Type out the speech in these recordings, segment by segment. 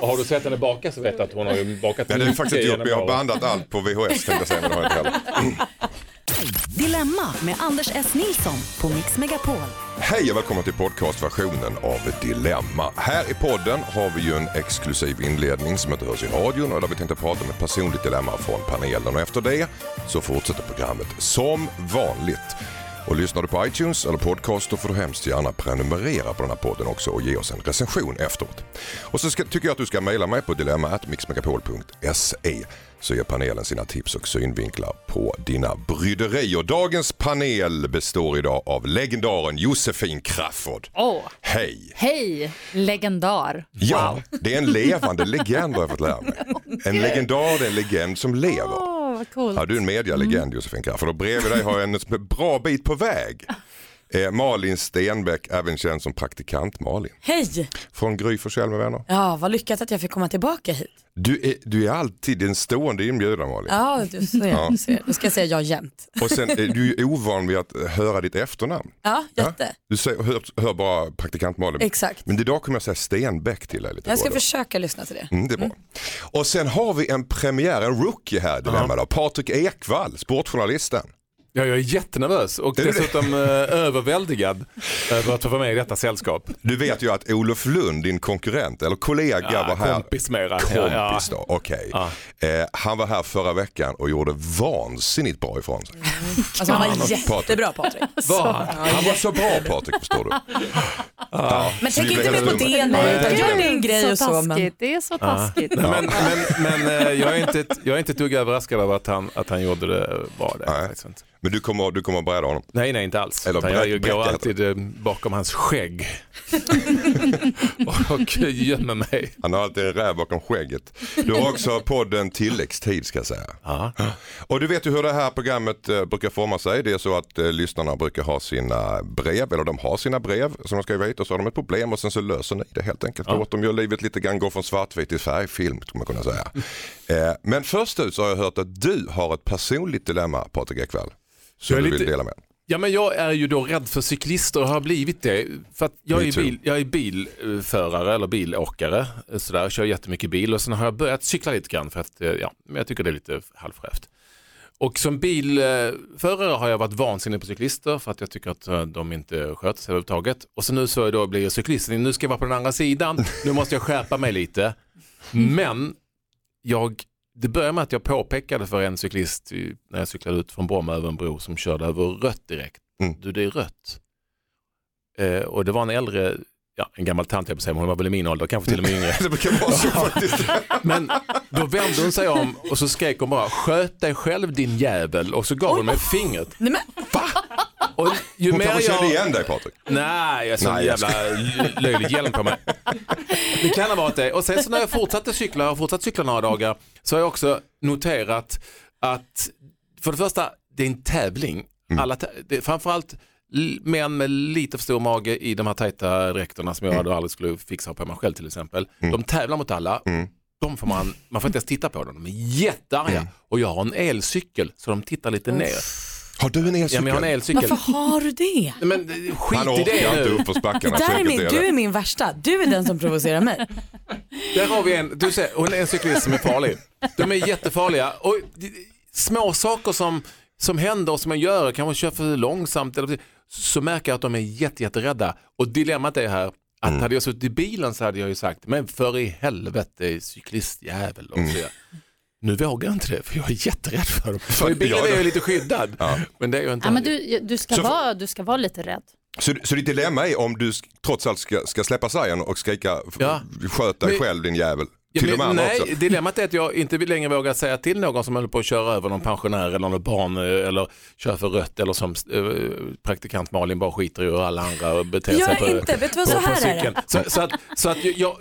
Och har du sett henne baka så vet du att hon har ju bakat Ja, det är mycket faktiskt gjort, vi har bandat allt på VHS tänkte jag säga, men det har jag inte heller. Dilemma med Anders S. Nilsson på Mix Megapol. Hej och välkommen till podcastversionen av Dilemma. Här i podden har vi ju en exklusiv inledning som inte hörs i radion och där vi tänkte prata om ett personligt dilemma från panelen och efter det så fortsätter programmet som vanligt. Och lyssnar du på iTunes eller podcast då får du hemskt gärna prenumerera på den här podden också och ge oss en recension efteråt. Och så ska, tycker jag att du ska mejla mig på dilemma.mixmegapol.se så ger panelen sina tips och synvinklar på dina bryderier. Dagens panel består idag av legendaren Josefin Crafoord. Åh, Hej! hej, legendar. Ja, det är en levande legend har jag fått lära mig. En legendar är en legend som lever. Vad coolt. Ja, du är en medialegend Josefin Crafoord och bredvid dig har jag en som är bra bit på väg. Eh, Malin Stenbeck, även känd som praktikant Malin. Hej! Från Gry Forssell med vänner. Ja, vad lyckat att jag fick komma tillbaka hit. Du är, du är alltid en stående inbjudan Malin. Ja, du ser. Du ser. Då ska jag säga ja jämt. Och sen är du är ovan vid att höra ditt efternamn. Ja, jätte. Du säger, hör, hör bara praktikant Malin. Exakt. Men idag kommer jag säga Stenbeck till dig lite Jag ska då försöka lyssna till det. Mm, det är bra. Och sen har vi en premiär, en rookie här. Patrik Ekwall, sportjournalisten. Ja, jag är jättenervös och dessutom eh, överväldigad över att få vara med i detta sällskap. Du vet ju att Olof Lund, din konkurrent eller kollega var här. kompis mera. Kompis då, okej. Ja. Eh, han var här förra veckan och gjorde vansinnigt bra ifrån sig. Alltså han var jättebra Patrik. Var han? Han var så bra Patrik förstår du. Ja, Men tänk inte mer på det nu, utan gör din grej och så. Men... det är så taskigt. Nej, men men, men eh, jag, är inte, ett- jag är inte ett dugg överraskad över att han, att han gjorde det bra. Inte. Men du kommer, du kommer att bräda honom. nej, nej, inte alls. Eller bräck- jag går alltid eh, bakom hans skägg och gömmer mig. Han har alltid en räv bakom skägget. Du har också podden Tilläggstid ska jag säga. Ja. Och du vet ju hur det här programmet eh, brukar forma sig. Det är så att eh, lyssnarna brukar ha sina brev, eller de har sina brev som de skriver hit och så har de ett problem och sen så löser ni det helt enkelt. Låt dem gör livet lite grann gå från svartvit till färgfilm skulle man kunna säga. eh, men först ut så har jag hört att du har ett personligt dilemma Patrik Ekwall. Som Jag är du vill lite- dela med. Ja men jag är ju då rädd för cyklister och har blivit det. För att jag, är bil, jag är bilförare eller bilåkare. Sådär, kör jättemycket bil och sen har jag börjat cykla lite grann för att eh, ja, men jag tycker det är lite halvfräscht. Och som bilförare har jag varit vansinnig på cyklister för att jag tycker att eh, de inte sköter sig överhuvudtaget. Och så nu så då blir jag cyklisten, nu ska jag vara på den andra sidan, nu måste jag skärpa mig lite. Men jag, det började med att jag påpekade för en cyklist när jag cyklade ut från Bromma över en bro som körde över rött direkt. Mm. Du, det är rött. Eh, och det var en äldre, ja, en gammal tant jag på säga, hon var väl i min ålder, kanske till och med yngre. Det brukar vara så faktiskt. Men då vände hon sig om och så skrek hon bara, sköt dig själv din jävel och så gav hon mig fingret. Nej, men, Och ju Hon mer kanske kände jag... igen dig Patrik. Nej, jag har sån Nej, jag jävla löjlig hjälm på mig. Det kan ha varit det. Och sen så när jag fortsatte cykla och fortsatt cykla några dagar så har jag också noterat att för det första, det är en tävling. Alla tä- det framförallt män med lite för stor mage i de här tajta dräkterna som jag då aldrig skulle fixa på mig själv till exempel. De tävlar mot alla. De får man, man får inte ens titta på dem. De är jättearga. Och jag har en elcykel så de tittar lite ner. Har du en Ja, elcykel? men jag har en elcykel. varför har du det? Nej, Men eh, skit Han i det inte nu. Det så där är min, du är min värsta. Du är den som provocerar mig. Där har vi en, du ser, hon är en cyklist som är farlig. De är jättefarliga. Och d- små saker som, som händer och som man gör, kanske kör för långsamt, eller, så märker jag att de är jätte, jätterädda. Och dilemmat är här, att Mm. hade jag suttit i bilen så hade jag ju sagt, men för i helvete cyklistjävel. Och Mm. så, nu vågar jag inte det, för jag är jätterädd för dem. Och i bilen Ja, är det- jag lite skyddad. Men det är jag inte. Ja, men du, du, ska Så- vara, du ska vara lite rädd. Så, så ditt dilemma är om du trots allt ska, ska släppa sargen och skrika Ja. sköt dig Men- själv din jävel. Ja, Till men de andra nej, också. dilemmat är att jag inte längre vågar säga till någon som håller på att köra över någon pensionär eller något barn eh, eller kör för rött eller som eh, praktikant Malin bara skiter i hur alla andra beter Gör sig på, inte, vet du vad, på, så på här är det. Så, så att, så att jag,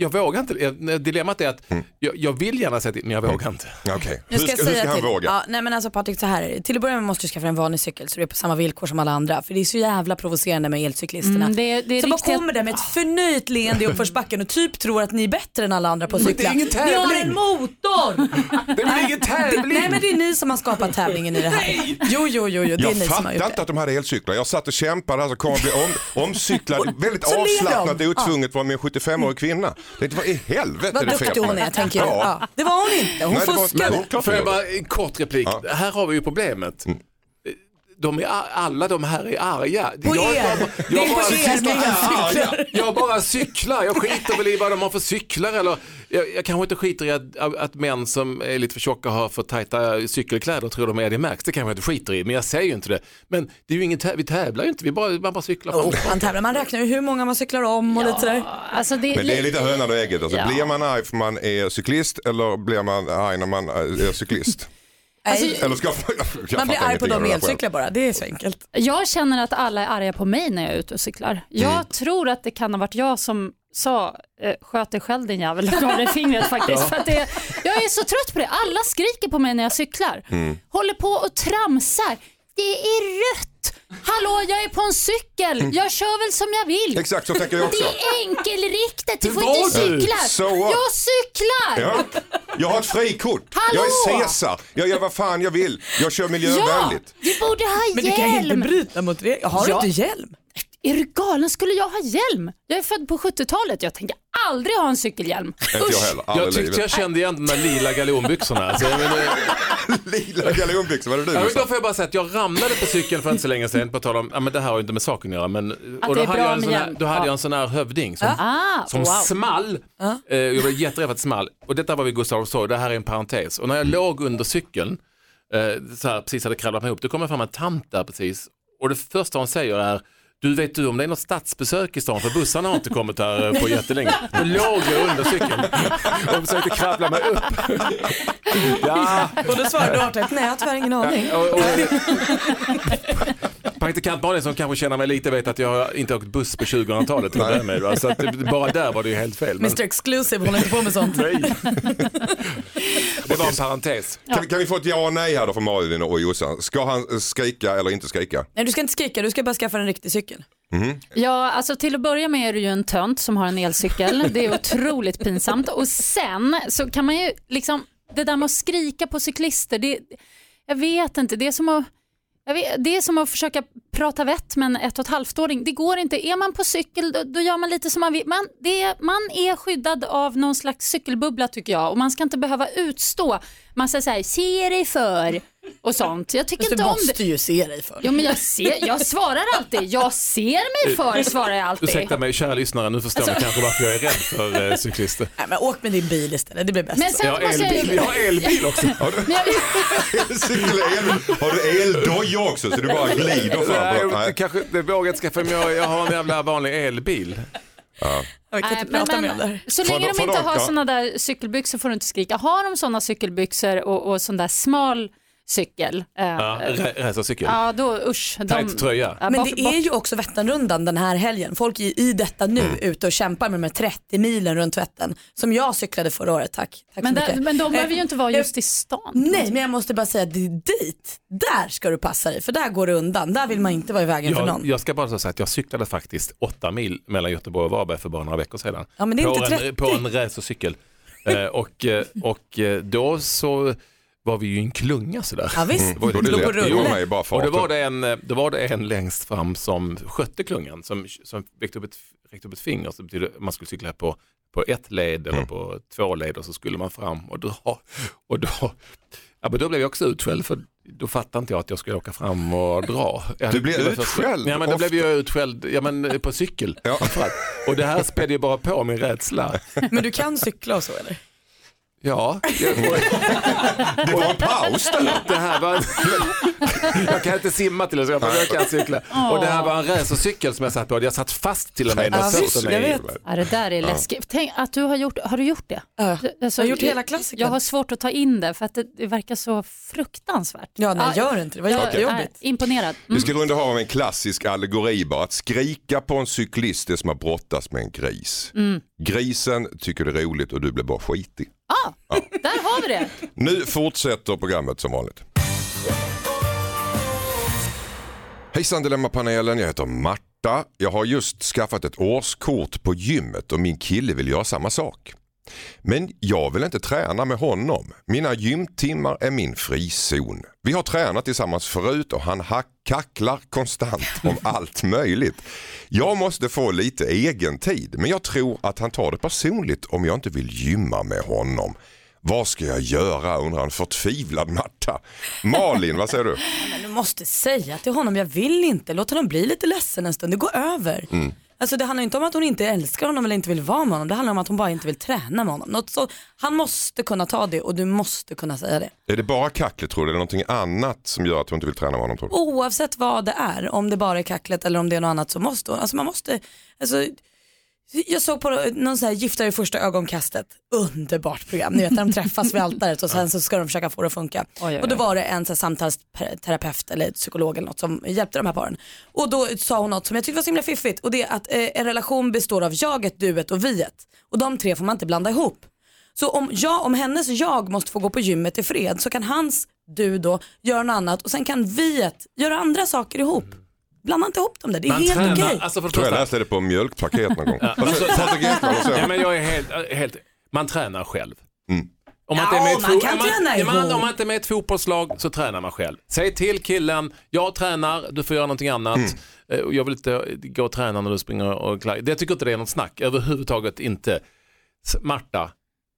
jag, jag vågar inte. Dilemmat är att Mm. jag, jag vill gärna säga till men jag vågar inte. Okej, Nu hur ska, ska, jag hur ska han till, våga? Ja, nej men alltså Patrik så här är det. Till att börja med måste du skaffa en vanlig cykel så du är på samma villkor som alla andra. För det är så jävla provocerande med elcyklisterna. Mm, det är- det är som bara kommer där med ett förnöjt leende i uppförsbacken och typ tror att ni är bättre än alla andra på att det är cykla. ingen Ni har tävling. en motor! Det blir ingen tävling! Nej men det är ni som har skapat tävlingen i det här. Jo, jo, jo, jo det är Jag ni som har gjort inte det. att de hade elcyklar. Jag satt och kämpade, alltså kom och bli om, omcyklad, väldigt avslappnat och otvunget var med en 75-årig kvinna. Tänkte, vad i helvete Vad är det fel duktig på hon mig? är tänker jag. Ja. Ja. Det var hon inte, hon Nej, det var- fuskade. Får jag bara en kort replik? Ja. Mm. Här har vi ju problemet. De är, alla de här är arga. På jag, er. Jag, Det är jag, på bara, er med elcyklar. jag bara cyklar, jag skiter väl i vad de har för cyklar eller jag, jag kanske inte skiter i att, att män som är lite för tjocka har för tajta cykelkläder och tror de är det märks. Det kanske jag inte skiter i, men jag säger ju inte det. Men det är ju ingen vi tävlar ju inte, vi bara, man bara cyklar. Oh, man tävlar, man räknar ju hur många man cyklar om och lite sådär. Alltså det, Men det är lite hönan och ägget. Alltså, Ja. Blir man arg för man är cyklist eller blir man arg när man är cyklist? Nej, Eller ska, jag man blir arg på de elcyklar bara, det är så enkelt. Jag känner att alla är arga på mig när jag är ute och cyklar. Jag Mm. tror att det kan ha varit jag som sa eh, sköt dig själv din jävel och gav dig fingret faktiskt. För att det, jag är så trött på det. Alla skriker på mig när jag cyklar. Mm. Håller på och tramsar. Det är rött. Hallå, jag är på en cykel. Jag kör väl som jag vill. Mm. Exakt så tänker jag Det också. är enkelriktat, du Det får inte cykla. So what? Jag cyklar! Ja. Jag har ett frikort. Hallå! Jag är Caesar. Jag gör vad fan jag vill. Jag kör Ja, miljövänligt. du borde ha Men du kan ju inte hjälm. bryta mot reglerna. Har Ja. du inte hjälm? Är du galen? Skulle jag ha hjälm? Jag är född på 70-talet. Jag tänker aldrig ha en cykelhjälm. Inte jag heller. Jag tyckte livet. jag kände igen de där lila galonbyxorna. Alltså, jag menar, Lila galonbyxor, vad är det Ja, du men då får jag bara säga att jag ramlade på cykeln för inte så länge sedan, på tal om, ja, men det här har ju inte med saken att göra, men och det då hade, jag en med sån här, då hade Ja. jag en sån här hövding som, Ah, som wow. small. Eh, jag blev jätterädd att small. Och detta var vid Gustav Adolfstorg, det här är en parentes. Och när jag låg under cykeln, eh, så här, precis hade kravlat mig upp, då kom fram en tant där precis. Och det första hon säger är, du vet du om det är något stadsbesök i stan för bussarna har inte kommit här eh, på jättelänge. Då låg jag under cykeln och försökte kravla mig upp. Ja, Och då svarade du artigt, nej jag har tyvärr ingen aning. och, och, Praktikant Malin som kanske känner mig lite vet att jag har inte åkt buss på 2000-talet till att börja med. va? Så att det, bara där var det ju helt fel. Men, Mr Exclusive håller inte på med sånt. nej. Det var en parentes. Kan, vi- kan vi få ett ja och nej här då från Malin och Jossan? Ska han skrika eller inte skrika? Nej du ska inte skrika, du ska bara skaffa en riktig cykel. Ja, alltså till att börja med är du ju en tönt som har en elcykel. Det är otroligt pinsamt. Och sen så kan man ju liksom, det där med att skrika på cyklister, det, jag vet inte, det är som att vet, det är som att försöka prata vett med en ett och ett halvt-åring. Det går inte. Är man på cykel då, då gör man lite som man vill. Man, det är, man är skyddad av någon slags cykelbubbla tycker jag och man ska inte behöva utstå massa så här, se dig för och sånt. Jag tycker inte du om det. måste ju se dig för. Jo, men jag, ser, jag svarar alltid. Jag ser mig för, svarar jag alltid. Ursäkta mig kära lyssare, nu förstår Alltså- ni kanske varför jag är rädd för eh, cyklister. Nej, men åk med din bil istället, det blir bäst. Men sen Jag har måste jag elbil, jag har elbil också. Men jag, är el. Har du eldoja också så du bara glider fram? Nej, kanske, det vågar jag inte skaffa men jag, jag har en jävla vanlig elbil. Ja, kan prata det här. så länge de- inte har ja. sådana där cykelbyxor får du inte skrika. Har de sådana cykelbyxor och, och sån där smal cykel, eh, Ja, ja. racercykel. då usch. de- Tajt tröja. Ja, Men det är ju också Vätternrundan den här helgen. Folk är i detta nu ute och kämpar med de här 30 milen runt Vättern. Som jag cyklade förra året, tack. tack men, så där, mycket. men de Eh, behöver ju inte vara eh, just i stan. Nej, men jag måste bara säga att det är dit. Där ska du passa dig, för där går det undan. Där vill man inte vara i vägen för Jag, någon. jag ska bara säga att jag cyklade faktiskt åtta mil mellan Göteborg och Varberg för bara några veckor sedan. Ja, men det är på, inte en, 30. på en racercykel. Eh, och, eh, och eh, då så var vi ju i en klunga sådär. Ja, visst. Det är det rulle. Jo, mig bara Och då var, det en, eh, då var det en längst fram som skötte klungan som, som räckte upp ett, räckte upp ett finger. Så betyder man skulle cykla på, på ett led eller på två led och så skulle man fram och dra. Och då, ja, men då blev jag också utskälld för då fattade inte jag att jag skulle åka fram och dra. Du blev det utskälld Ja men då ofta. blev jag utskälld ja, men, på cykel. Ja. Och det här spädde ju bara på min rädsla. Men du kan cykla och så eller? Ja, jag, Det var en paus där. det här var Jag kan inte simma till exempel, men jag kan cykla. Och det här var en racercykel som jag satt på. Jag satt fast till och med Ja, visst, jag vet. Ja, det där är läskigt. Tänk att du har gjort, har du gjort det? Ja. Alltså, Jag har gjort hela klassikern. Jag har svårt att ta in det för att det, det verkar så fruktansvärt. Ja, nej, gör inte det. Det var jag jättejobbigt. imponerad. Vi Mm. skulle runda av med en klassisk allegori bara. Att skrika på en cyklist är som att brottas med en gris. Mm. Grisen tycker det är roligt och du blir bara skitig. Ah, ja. där har vi det. Nu fortsätter programmet som vanligt. Hejsan Dilemmapanelen, jag heter Marta. Jag har just skaffat ett årskort på gymmet och min kille vill göra samma sak. Men jag vill inte träna med honom. Mina gymtimmar är min frizon. Vi har tränat tillsammans förut och han hack- kacklar konstant om allt möjligt. Jag måste få lite egen tid men jag tror att han tar det personligt om jag inte vill gymma med honom. Vad ska jag göra undrar en förtvivlad Marta. Malin, vad säger du? Men du måste säga till honom, jag vill inte, låt honom bli lite ledsen en stund, det går över. Mm. Alltså det handlar inte om att hon inte älskar honom eller inte vill vara med honom, det handlar om att hon bara inte vill träna med honom. Något så, han måste kunna ta det och du måste kunna säga det. Är det bara kacklet tror du? Är det någonting annat som gör att du inte vill träna med honom tror du? Oavsett vad det är, om det bara är kacklet eller om det är något annat så måste hon, alltså man måste, alltså jag såg på någon så här Gifta i första ögonkastet, underbart program, ni vet när de träffas vid altaret och sen så ska de försöka få det att funka. oj, oj. Och då var det en så här, samtalsterapeut eller psykolog eller något som hjälpte de här paren. Och då sa hon något som jag tyckte var så himla fiffigt och det är att eh, en relation består av jaget, duet och viet. Och de tre får man inte blanda ihop. Så om, jag, om hennes jag måste få gå på gymmet i fred så kan hans du då göra något annat och sen kan viet göra andra saker ihop. Blanda inte ihop dem där, det är Man helt tränar, okej. alltså för det tror jag läste det på mjölkpaket någon gång. Säger ja, men jag är helt, helt, man tränar själv. Mm. Om man, Ja, inte man kan om man- man, om man inte är med i ett fotbollslag så tränar man själv. Säg till killen, jag tränar, du får göra någonting annat. Mm. Eh, Jag vill inte gå och träna när du springer och klagar. Jag tycker inte det är något snack, överhuvudtaget inte. Marta,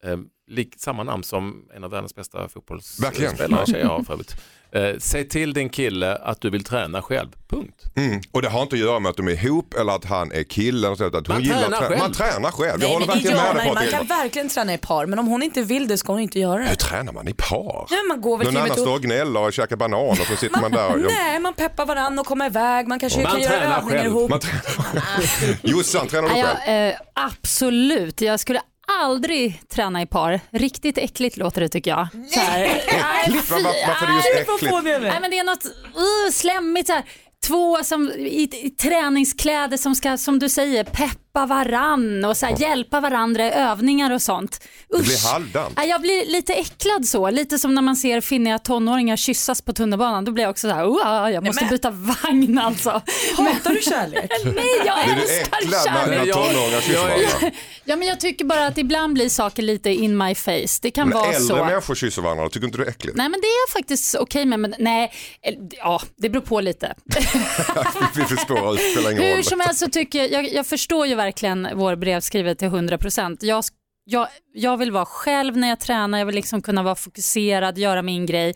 eh, lik, samma namn som en av världens bästa Verkligen. fotbollsspelare, tjejer har för övrigt. Eh, säg till din kille att du vill träna själv, punkt. Mm. Och det har inte att göra med att de är ihop eller att han är kille. Eller så, att hon Man gillar tränar trä- själv. Man tränar själv. Jag Nej, håller men det verkligen gör med man, dig man kan verkligen träna i par men om hon inte vill det ska hon inte göra Hur det. tränar man i par? Ja, man går väl Någon till annan står och... gnäller och käkar banan och så sitter man där. Och, Nej, man peppar varandra och kommer iväg. Man kanske Man kan göra övningar själv. ihop. man tränar. Jossan, tränar du Ja, själv? eh, absolut, jag skulle aldrig träna i par. Riktigt äckligt låter det tycker jag. Så här, nej, Äckligt? Var- var- Varför är det just äckligt? Nej men är något uh, slemmigt så här. Två som, i, i träningskläder som ska, som du säger, peppa varann och så här, hjälpa varandra i övningar och sånt. Usch. blir halvdant. Ja, jag blir lite äcklad så, lite som när man ser finniga tonåringar kyssas på tunnelbanan. Då blir jag också så här, jag måste men- byta vagn alltså. Hatar du kärlek? Nej, jag Blir du älskar äcklad när, när kärlek. Jag- tonåringar kysser jag- varandra? Ja, men jag tycker bara att ibland blir saker lite in my face. Det kan Men vara äldre så. människor kysser varandra, tycker inte du det är äckligt? Nej men det är jag faktiskt okej med, men nej, eh, ja det beror på lite. Vi förstår, det spelar ingen Hur roll. som helst så tycker jag, jag, jag förstår ju verkligen vår brevskrivare till 100%. Jag, jag, jag vill vara själv när jag tränar, jag vill liksom kunna vara fokuserad, göra min grej.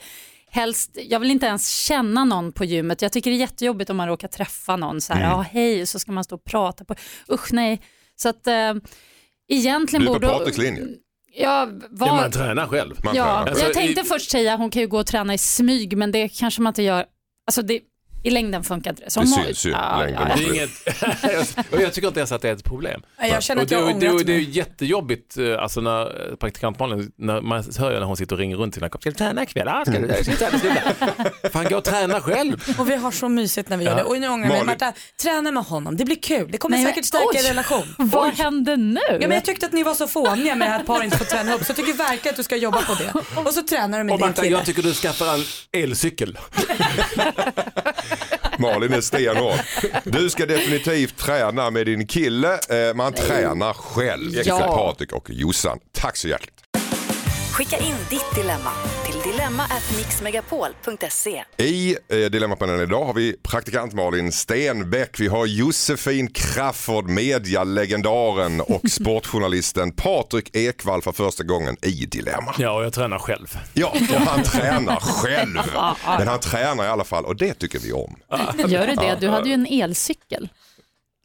Helst, jag vill inte ens känna någon på gymmet. Jag tycker det är jättejobbigt om man råkar träffa någon så här, Mm. ja hej, så ska man stå och prata på, usch nej. Så att eh, egentligen Du är på borde... Patriks linje. Ja, var, Ja, man tränar själv. Man Ja, tränar. Alltså, jag tänkte i- först säga hon kan ju gå och träna i smyg men det kanske man inte gör. Alltså det, I längden funkar inte det. Så Det syns ju i ja, längden. ja, Det ja. är inget, och jag tycker inte ens att det är ett problem. Jag känner att det, jag och det, ångrat och det är jättejobbigt, eh, alltså när eh, praktikant Malin, när man hör ju när hon sitter och ringer runt till sina kompisar, ska du träna ikväll? Ja, ska du, ska du träna? Fan, gå och träna själv. Och vi har så mysigt när vi gör det. Och nu ångrar jag mig. Marta, träna med honom. Det blir kul. Det kommer Nej, säkert stärka oj. er relation. Vad hände nu? Ja, men jag tyckte att ni var så fåniga med att par inte får träna ihop så jag tycker verkligen att du ska jobba på det. Och så tränar du med Och din Marta, kille. jag tycker du skaffar en elcykel. Malin är stenhård. Du ska definitivt träna med din kille. Eh, Man tränar själv, Ja. Patrik och Jossan. Tack så hjärtligt. Skicka in ditt dilemma till dilemma@mixmegapol.se. I eh, Dilemmapanelen idag har vi praktikant Malin Stenbeck, vi har Josefin Crafoord, medialegendaren och sportjournalisten Patrik Ekwall för första gången i Dilemma. Ja, och jag tränar själv. Ja, och han tränar själv. Men han tränar i alla fall och det tycker vi om. Gör det det? Du hade ju en elcykel.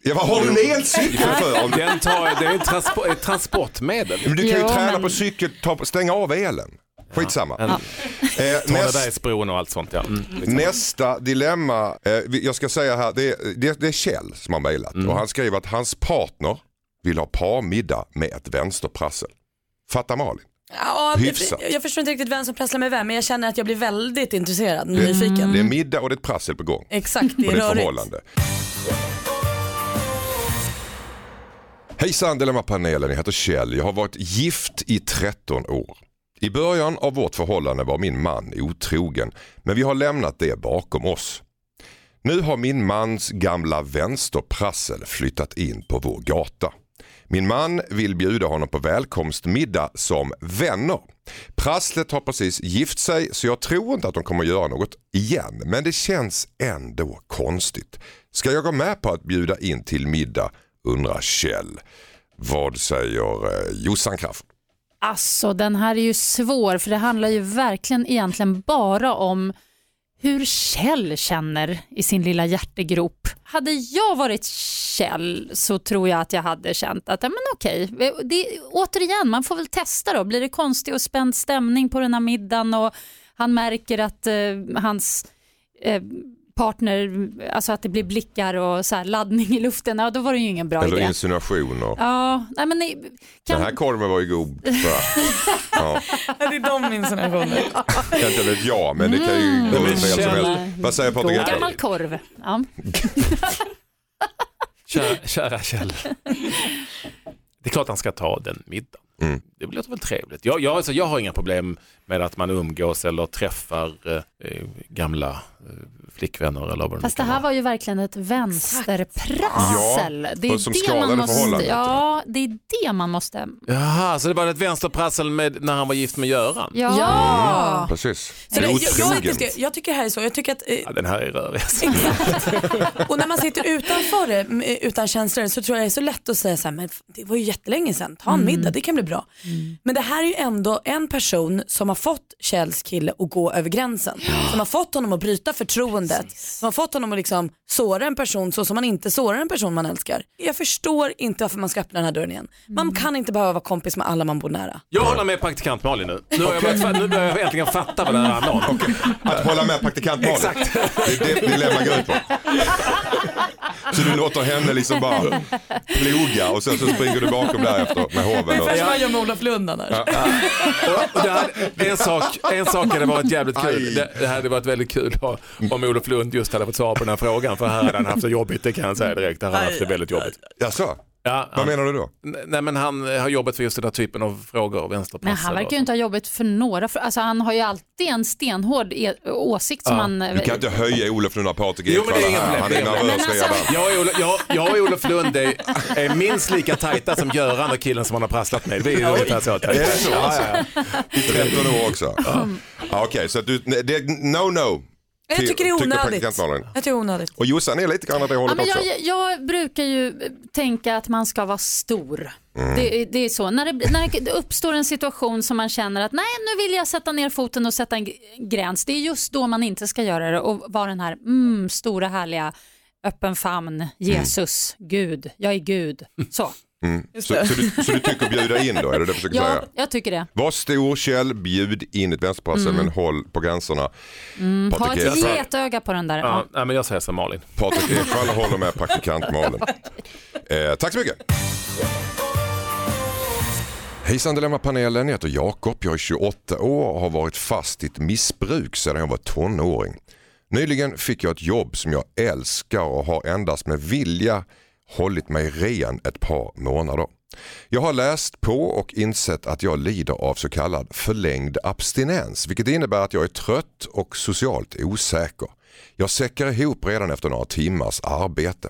Ja, vad har du en elcykel för? Om Den tar, det är ett, transpo, ett transportmedel. Men du kan ju Jo, träna men- på cykel, ta, stänga av elen. Skitsamma. En, Eh, näst, Tornebergsbron och allt sånt. Ja. Mm. nästa dilemma, eh, jag ska säga här, det, är- det, det är Kjell som har mejlat och han skriver att hans partner vill ha parmiddag med ett vänsterprassel. Fattar Malin? Ja, Hyfsat. jag förstår inte riktigt vem som prasslar med vem men jag känner att jag blir väldigt intresserad, nyfiken. Det är middag och det är ett prassel på gång. Exakt, det Och är det är rörigt. förhållande. Hejsan Dilemmapanelen, jag heter Kjell. Jag har varit gift i 13 år. I början av vårt förhållande var min man otrogen, men vi har lämnat det bakom oss. Nu har min mans gamla vänsterprassel flyttat in på vår gata. Min man vill bjuda honom på välkomstmiddag som vänner. Prasslet har precis gift sig så jag tror inte att de kommer göra något igen. Men det känns ändå konstigt. Ska jag gå med på att bjuda in till middag? undrar Kjell. Vad säger eh, Jossan Crafoord? Alltså den här är ju svår för det handlar ju verkligen egentligen bara om hur Kjell känner i sin lilla hjärtegrop. Hade jag varit Kjell så tror jag att jag hade känt att ja, men okej, det, återigen man får väl testa då. Blir det konstig och spänd stämning på den här middagen och han märker att eh, hans eh, partner, alltså att det blir blickar och så här laddning i luften, ja, då var det ju ingen bra Eller idé. insinuationer. Ja, nej, men nej, kan... Den här korven var ju god. Ja, det är de insinuationer. kan inte vet jag men det kan ju gå Men hur fel som helst. Vad säger Patrik? Gammal korv. Ja. Kära, kära Kjell. Det är klart han ska ta den middagen. Mm. Det låter väl trevligt. Jag, jag, alltså, jag har inga problem med att man umgås eller träffar eh, eh, gamla eh, flickvänner eller vad det Fast det här var ju verkligen ett vänsterprassel. Ja, det är som det man måste, ja, det är det man måste. Jaha, så det var ett vänsterprassel med när han var gift med Göran? Ja. Ja. Precis. Så det, jag, jag, jag tycker det här är så, jag tycker att eh, Ja, den här är rörig. Och när man sitter utanför det, m- utan känslor, så tror jag det är så lätt att säga så här, men det var ju jättelänge sedan, ta en middag, det kan bli bra. Men det här är ju ändå en person som har fått Kjells kille att gå över gränsen. Som har fått honom att bryta förtroendet. Som har fått honom att liksom såra en person så som man inte sårar en person man älskar. Jag förstår inte varför man ska öppna den här dörren igen. Man kan inte behöva vara kompis med alla man bor nära. Jag håller med praktikant Malin nu. Nu, har jag börjat, fa- nu börjar jag äntligen fatta vad det här handlar om. Att hålla med praktikant Malin. Exakt. Det är det dilemma går ut på. Så du låter henne liksom bara ploga och sen så springer du bakom därefter med hoven. Och... Ungefär som man gör med Olof Lund annars. Och det en, sak, en sak hade varit jävligt kul. Det, det hade varit väldigt kul om- om Olof Lund just hade fått svara på den här frågan. För här hade han haft det jobbigt, det kan jag säga direkt. Där hade han haft det väldigt jobbigt. Jaså? Ja, Vad han, menar du då? nej, men han har jobbat för just den här typen av frågor, vänsterprassel. Men han verkar och ju inte ha jobbat för några, för, alltså han har ju alltid en stenhård e åsikt som Ja. han... Du kan inte höja Olof nu när Patrik är Ekwall är här. Han är nervös alltså- redan. Jag och, Olof, jag, jag och Olof Lund är, är minst lika tajta som Göran och killen som han har prasslat med. Vi är ungefär så tajta. Är det så, Ja, alltså? I 13 år också. Ja, Okej, så att du, det är no no. Jag tycker det är onödigt. Jag tycker det är onödigt. Och Jossan är lite grann åt det Ja, hållet men också. jag, jag brukar ju tänka att man ska vara stor. Mm. Det, det är så. När det, när det uppstår en situation som man känner att nej, nu vill jag sätta ner foten och sätta en gräns. Det är just då man inte ska göra det och vara den här mm, stora härliga öppen famn, Jesus, Gud, jag är Gud. Så. Mm. Så, så, du, så du tycker bjuda in då, är det det du försöker Ja, säga? jag tycker det. Var stor Kjell, bjud in ett vänsterprassel men håll på gränserna. Ha Patrik, ett getöga på den där. Ja, Ja. nej, men jag säger som Malin. Patrik Ekwall håller med praktikant Malin. Eh, tack så mycket. Hejsan Dilemmapanelen, jag heter Jakob, jag är 28 år och har varit fast i ett missbruk sedan jag var tonåring. Nyligen fick jag ett jobb som jag älskar och har endast med vilja hållit mig ren ett par månader. Jag har läst på och insett att jag lider av så kallad förlängd abstinens vilket innebär att jag är trött och socialt osäker. Jag säckar ihop redan efter några timmars arbete.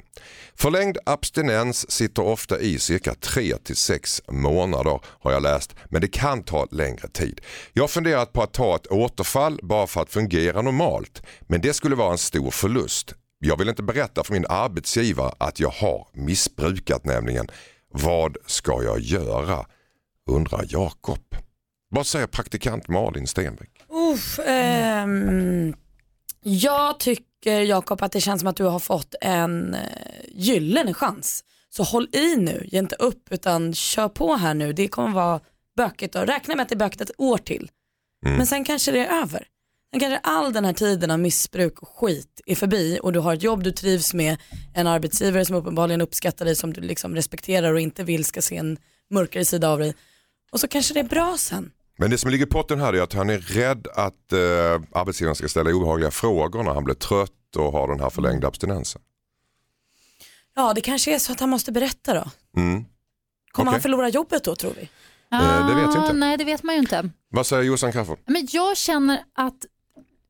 Förlängd abstinens sitter ofta i cirka 3-6 månader har jag läst men det kan ta längre tid. Jag har funderat på att ta ett återfall bara för att fungera normalt men det skulle vara en stor förlust. Jag vill inte berätta för min arbetsgivare att jag har missbrukat nämligen. Vad ska jag göra? Undrar Jakob. Vad säger praktikant Malin Stenbeck? Uff, ehm, jag tycker Jakob att det känns som att du har fått en eh, gyllene chans. Så håll i nu, ge inte upp utan kör på här nu. Det kommer vara bökigt och räkna med att det är bökigt ett år till. Men sen kanske det är över. Sen kanske all den här tiden av missbruk och skit är förbi och du har ett jobb du trivs med, en arbetsgivare som uppenbarligen uppskattar dig som du liksom respekterar och inte vill ska se en mörkare sida av dig. Och så kanske det är bra sen. Men det som ligger i potten här är att han är rädd att eh, arbetsgivaren ska ställa obehagliga frågor när han blir trött och har den här förlängda abstinensen. Ja det kanske är så att han måste berätta då. Mm. Kommer Okej. han förlora jobbet då tror vi? Eh, det vet jag inte. Ah, Nej, det vet man ju inte. Vad säger Jossan Crafoord? Men jag känner att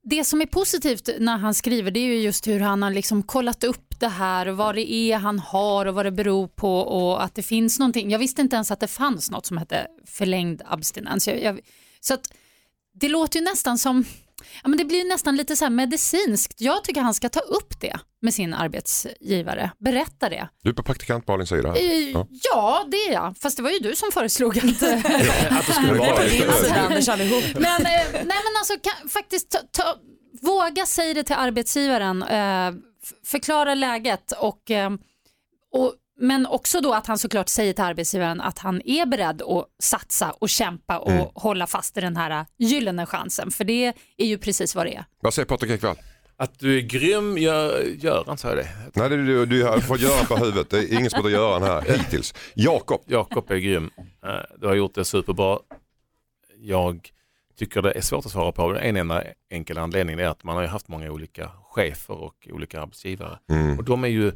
det som är positivt när han skriver det är ju just hur han har liksom kollat upp det här och vad det är han har och vad det beror på och att det finns någonting. Jag visste inte ens att det fanns något som hette förlängd abstinens. Jag, jag, så att det låter ju nästan som, ja men det blir nästan lite så här medicinskt. Jag tycker han ska ta upp det med sin arbetsgivare, berätta det. Du är på praktikant Malins sida. här. Eh, Ja. Ja, det är jag. Fast det var ju du som föreslog att... Att det skulle vara. Alltså, Anders allihop. men, eh, nej men alltså kan, faktiskt ta, ta, våga säga det till arbetsgivaren, eh, förklara läget och, eh, och men också då att han såklart säger till arbetsgivaren att han är beredd att satsa och kämpa och Mm. hålla fast i den här gyllene chansen. För det är ju precis vad det är. Vad säger Patrik Ekwall? Att du är grym, gör, Göran sa jag det. Nej, det, du, du har fått göra på huvudet. Det är ingen som heter Göran här hittills. Jakob, Jakob är grym. Eh, Du har gjort det superbra. Jag tycker det är svårt att svara på. En enda enkel anledning är att man har ju haft många olika chefer och olika arbetsgivare. Och de är ju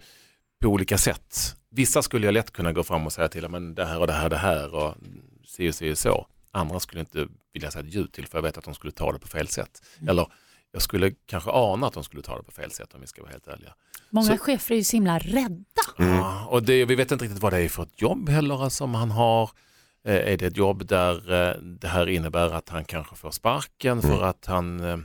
på olika sätt. Vissa skulle jag lätt kunna gå fram och säga till, men det här och det här, det här och si och si och så. Andra skulle inte vilja säga ett ljud till för jag vet att de skulle ta det på fel sätt. Eller jag skulle kanske ana att de skulle ta det på fel sätt om vi ska vara helt ärliga. Många Så- chefer är ju så himla rädda. Ja, och det, vi vet inte riktigt vad det är för ett jobb heller som han har. Eh, Är det ett jobb där eh, det här innebär att han kanske får sparken för att han eh,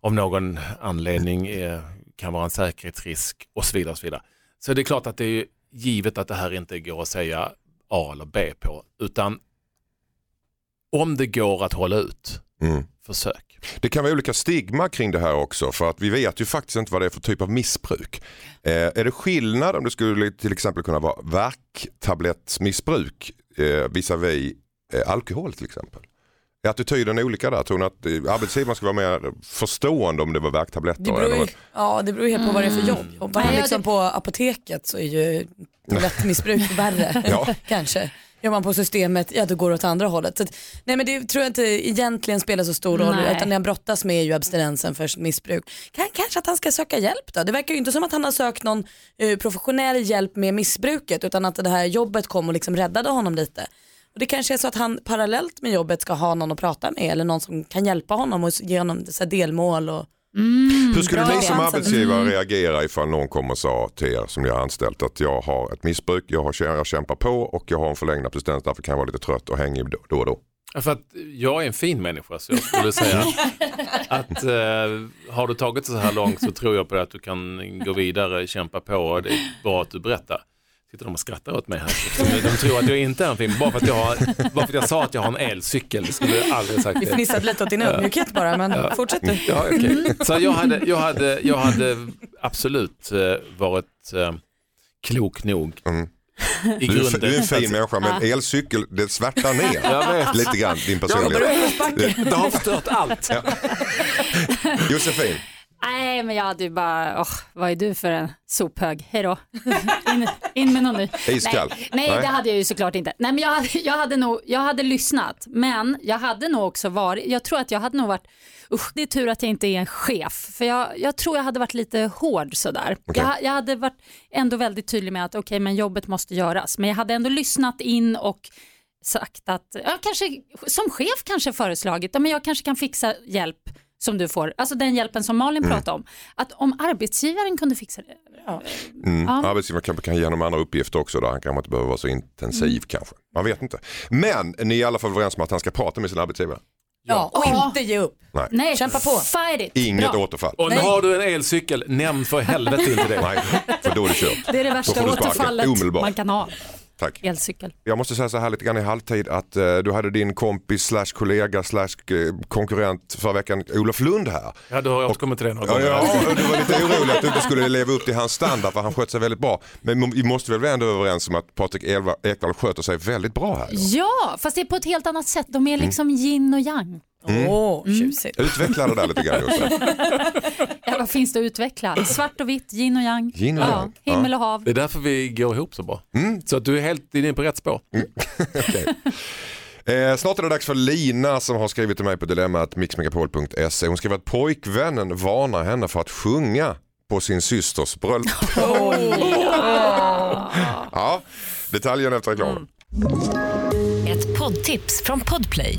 av någon anledning eh, kan vara en säkerhetsrisk och så vidare. Och så, vidare. Så det är klart att det är givet att det här inte går att säga A eller B på utan om det går att hålla ut, mm. försök. det kan vara olika stigma kring det här också för att vi vet ju faktiskt inte vad det är för typ av missbruk. Eh, är det skillnad om det skulle till exempel kunna vara värktablettsmissbruk eh, visavi eh, alkohol till exempel? Är attityden olika där? Tror ni att arbetsgivaren ska vara mer förstående om det var värktabletter? Det beror ju, eller? ja, det beror helt på vad det är för jobb. Jobbar han Nej, liksom på apoteket så är ju tablettmissbruk värre. Ja. Kanske. Jobbar man på systemet, ja då går det åt andra hållet. Så nej men det tror jag inte egentligen spelar så stor roll. Nej. Utan det jag brottas med är ju abstinensen för missbruk. Kan, kanske att han ska söka hjälp då. Det verkar ju inte som att han har sökt någon eh, professionell hjälp med missbruket utan att det här jobbet kom och liksom räddade honom lite. Och det kanske är så att han parallellt med jobbet ska ha någon att prata med eller någon som kan hjälpa honom och ge honom så här delmål. Och, Hur skulle ni som arbetsgivare Mm. reagera ifall någon kom och sa till er som ni har anställt att jag har ett missbruk, jag, har, jag kämpar på och jag har en förlängd abstinens därför kan jag vara lite trött och hängig då då och då. För att jag är en fin människa så jag skulle säga att eh, har du tagit det så här långt så tror jag på att du kan gå vidare, kämpa på och det är bra att du berättar. Sitter de och skrattar åt mig här? De, tror att jag inte är en fin, bara för att jag, har, bara för att jag sa att jag har en elcykel. Det skulle jag aldrig sagt vi det. fnissade lite åt din ödmjukhet bara men fortsätt du. Ja, okej. Så jag hade, jag, hade, jag hade absolut eh, varit eh, klok nog Mm. i Du, är- du är en fin människa men elcykel det svärtar ner Jag vet. lite grann din Ja, personlighet. det har förstört allt. Josefin, Nej, men jag hade ju bara, åh, vad är du för en sophög? Hej då. In, in med någon ny. Iskall? Nej, nej, Nej. det hade jag ju såklart inte. Nej, men jag hade, jag hade nog, jag hade lyssnat, men jag hade nog också varit, jag tror att jag hade nog varit, usch, det är tur att jag inte är en chef, för jag, jag tror jag hade varit lite hård sådär. Okej. Jag, jag hade varit ändå väldigt tydlig med att okej, men jobbet måste göras, men jag hade ändå lyssnat in och sagt att, ja, kanske som chef kanske föreslagit, ja, men jag kanske kan fixa hjälp som du får, alltså den hjälpen som Malin Mm. pratade om. Att om arbetsgivaren kunde fixa det. mm. Ja. arbetsgivaren kanske kan ge honom andra uppgifter också där han kanske inte behöver vara så intensiv kanske. Man vet inte. Men ni är i alla fall överens om att han ska prata med sin arbetsgivare. Ja, och Ja. inte ge upp. Nej, Kämpa på. Fight it. Inget Bra. återfall. Och nu Nej. har du en elcykel, nämn för helvete inte det. Nej, för då är det kört. Det är det värsta återfallet man kan ha. Tack. Elcykel. Jag måste säga så här lite grann i halvtid att eh, du hade din kompis slash kollega slash eh, konkurrent förra veckan Olof Lund här. Ja, du har återkommit till det några Ja, gånger. ja, och du var lite orolig att du inte skulle leva upp till hans standard för han skötte sig väldigt bra. Men vi måste väl ändå vara överens om att Patrik Ekwall sköter sig väldigt bra här. Då. Ja, fast det är på ett helt annat sätt. De är Mm. liksom yin och yang. Åh, tjusigt. Utveckla det där lite grann. Ja, vad finns det att utveckla? Svart och vitt, yin och yang. Yin och yang. Ja, himmel och hav. Det är därför vi går ihop så bra. Mm. Så att du är helt inne på rätt spår. Eh, snart är det dags för Lina som har skrivit till mig på dilemmat mixmegapol.se. Hon skriver att pojkvännen varnar henne för att sjunga på sin systers bröllop. ja, detaljen efter reklamen. Ett poddtips från Podplay.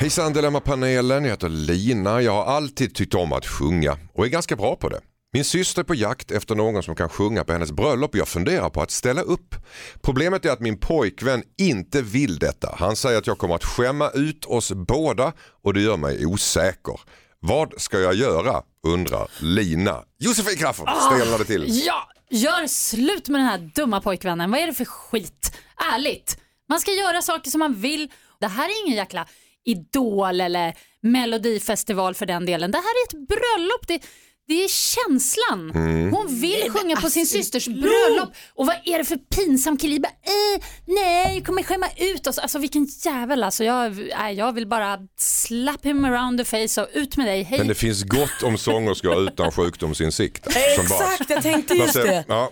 Hejsan Dilemma-panelen, jag heter Lina. Jag har alltid tyckt om att sjunga och är ganska bra på det. Min syster är på jakt efter någon som kan sjunga på hennes bröllop och jag funderar på att ställa upp. Problemet är att min pojkvän inte vill detta. Han säger att jag kommer att skämma ut oss båda och det gör mig osäker. Vad ska jag göra? undrar Lina. Josefin Crafoord stelnade till. Ja, gör slut med den här dumma pojkvännen. Vad är det för skit? Ärligt. Man ska göra saker som man vill. Det här är ingen jäkla idol eller melodifestival för den delen. Det här är ett bröllop. Det, det är känslan. Hon vill sjunga på sin systers bröllop. Och vad är det för pinsam kille? Bara, eh, nej, jag kommer skämma ut oss. Alltså vilken jävel alltså. Jag, nej, jag vill bara slap him around the face och ut med dig. Hej. Men det finns gott om sångerskor utan sjukdomsinsikt. Exakt, jag tänkte just det. Ja,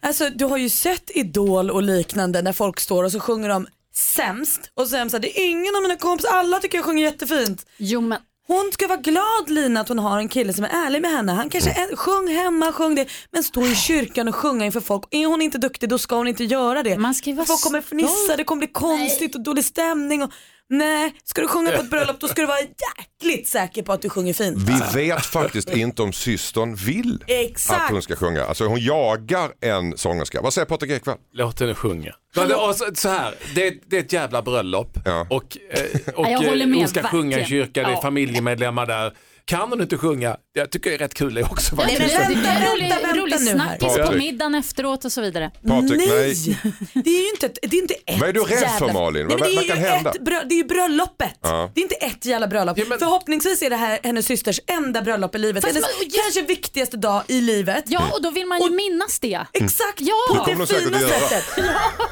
Alltså du har ju sett Idol och liknande när folk står och så sjunger de sämst och de så här, det är ingen av mina kompisar, alla tycker jag sjunger jättefint. Jo men Hon ska vara glad Lina att hon har en kille som är ärlig med henne. Han kanske är, sjung hemma, sjung det. Men stå i kyrkan och sjunga inför folk. Är hon inte duktig då ska hon inte göra det. Man ska ju vara folk kommer fnissa, det kommer bli konstigt och dålig stämning. Och, nej, ska du sjunga på ett bröllop då ska du vara jäkligt säker på att du sjunger fint. vi vet faktiskt inte om systern vill Exakt. att hon ska sjunga. Alltså hon jagar en sångerska. Vad säger Patrik Ekwall? Låt henne sjunga. Men och så, så här, det, det är ett jävla bröllop Ja. och, eh, och håller eh, hon ska sjunga i kyrkan, det är familjemedlemmar där. Kan hon inte sjunga, jag tycker det är rätt kul det också Nej, faktiskt. men det vänta, en rolig, vänta, vänta rolig nu här. snackis på Patrik. middagen efteråt och så vidare. Patrik, nej. nej. Det är ju inte ett, det är inte ett Vad är du rädd jävla... för, Malin? Nej, Vad- men det, vad är kan ju hända? Ett brö... det är ju bröllopet. Ja. Det är inte ett jävla bröllop. Ja, men- Förhoppningsvis är det här hennes systers enda bröllop i livet. Fast hennes man- kanske viktigaste dag i livet. Ja, och då vill man ju minnas det. Exakt, Ja. på Det kommer det hon säkert fina att göra. sättet.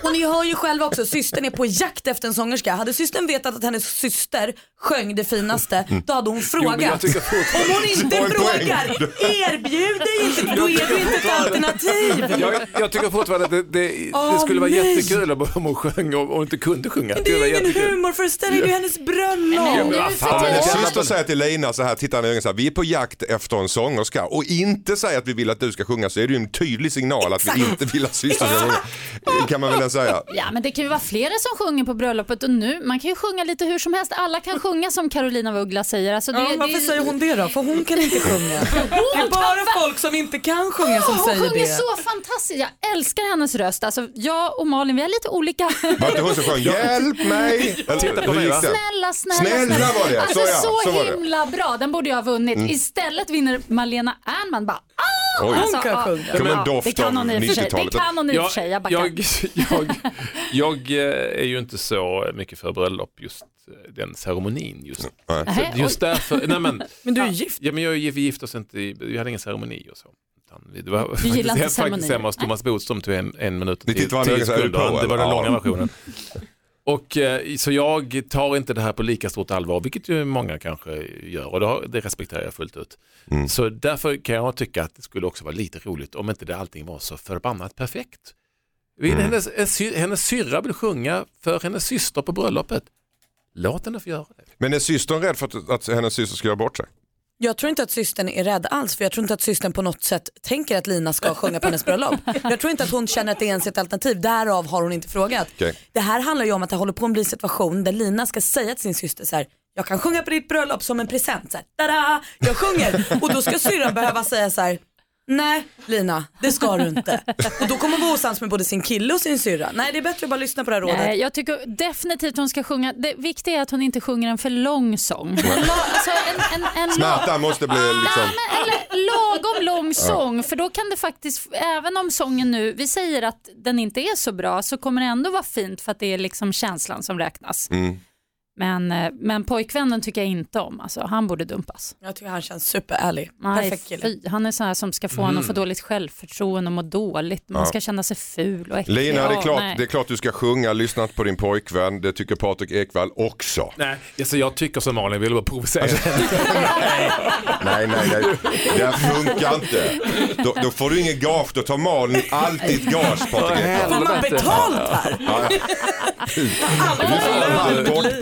Och ni hör ju själva också, systern är på jakt efter en sångerska. Hade systern vetat att hennes syster sjöng det finaste, då hade hon men frågat. jag tycker Om hon inte frågar, erbjud dig inte, för då är du inte ett alternativ. Jag, jag tycker fortfarande att det, det, det skulle vara nej. jättekul om hon sjöng och, och inte kunde sjunga. Det är ju ingen humorföreställning, det är hennes bröllop. Ja, hennes syster säger till Lina så här, tittar henne i ögonen så här, vi är på jakt efter en sångerska och inte säger att vi vill att du ska sjunga så är det ju en tydlig signal att vi inte vill att systern ska sjunga. kan man väl säga. Ja men det kan ju vara flera som sjunger på bröllopet och nu, man kan ju sjunga lite hur som helst. Alla kan sjunga som Carolina af Ugglas säger. Alltså, det, Ja, varför det, säger hon det då? För hon kan inte sjunga. Det är bara folk som inte kan sjunga som Hon säger sjunger det. så fantastiskt. Jag älskar hennes röst. Alltså, jag och Malin, vi är lite olika. Var inte hon som sjöng hjälp mig? Eller, Titta på hur mig, gick va? det? Snälla, snälla, Snälla var det, Alltså så ja, så, så var det. Mm. himla bra. Den borde jag ha vunnit. Istället vinner Malena Ernman bara ah! Oj. Hon kan ja. sjunga. Som en Ja, doft det kan av hon i och för sig. Det 90-talet. kan hon i och för sig. Jag backar. jag, jag, jag eh, är ju inte så mycket för bröllop, just den ceremonin. Just, Nej. Så just därför, nej men, Men du är gift. ja, men jag, gifte oss inte, i- vi hade ingen ceremoni och så. Utan vi- Det var Du gillar inte faktiskt hemma hos Thomas Bodström tog en, en minut i tio är du sekunder. Det var den långa versionen. Och, eh, så jag tar inte det här på lika stort allvar, vilket ju många kanske gör och det, respekterar jag fullt ut. Mm. Så därför kan jag tycka att det skulle också vara lite roligt om inte det allting var så förbannat perfekt. Mm. hennes, hennes syrra vill sjunga för hennes syster på bröllopet. Låt henne få göra det. Men är systern rädd för att, att hennes syster ska göra bort sig? Jag tror inte att systern är rädd alls för jag tror inte att systern på något sätt tänker att Lina ska sjunga på hennes bröllop. Jag tror inte att hon känner att det är ens ett alternativ, därav har hon inte frågat. Okej. Det här handlar ju om att det håller på att bli en situation där Lina ska säga till sin syster så här. Jag kan sjunga på ditt bröllop som en present. Så här, Tada! Jag sjunger och då ska syrran behöva säga så här. Nej Lina, det ska du inte. Och då kommer hon vara osams med både sin kille och sin syrra. Nej det är bättre att bara lyssna på det här rådet. Nej, jag tycker definitivt hon ska sjunga. Det viktiga är att hon inte sjunger en för lång sång. En, la, alltså en, en, en, Smärtan måste bli liksom... men, eller, lagom lång sång. För då kan det faktiskt, även om sången nu, vi säger att den inte är så bra, så kommer det ändå vara fint för att det är liksom känslan som räknas. Mm. Men, eh, men pojkvännen tycker jag inte om, alltså, han borde dumpas. Jag tycker han känns superärlig. Nej, Perfekt kille. fy, han är sån här som ska få honom att få dåligt självförtroende och må dåligt. Man Ja. ska känna sig ful och äcklig. Lina, det är, Ja, klart, nej. det är klart du ska sjunga, lyssna inte på din pojkvän. Det tycker Patrik Ekwall också. Nej, alltså jag tycker som Malin, vill bara provocera. Alltså, Nej, nej, nej. Det här funkar inte. Då, då får du ingen gage, då tar Malin alltid gage Patrik Ekwall. Får man betalt här? Ja, ja.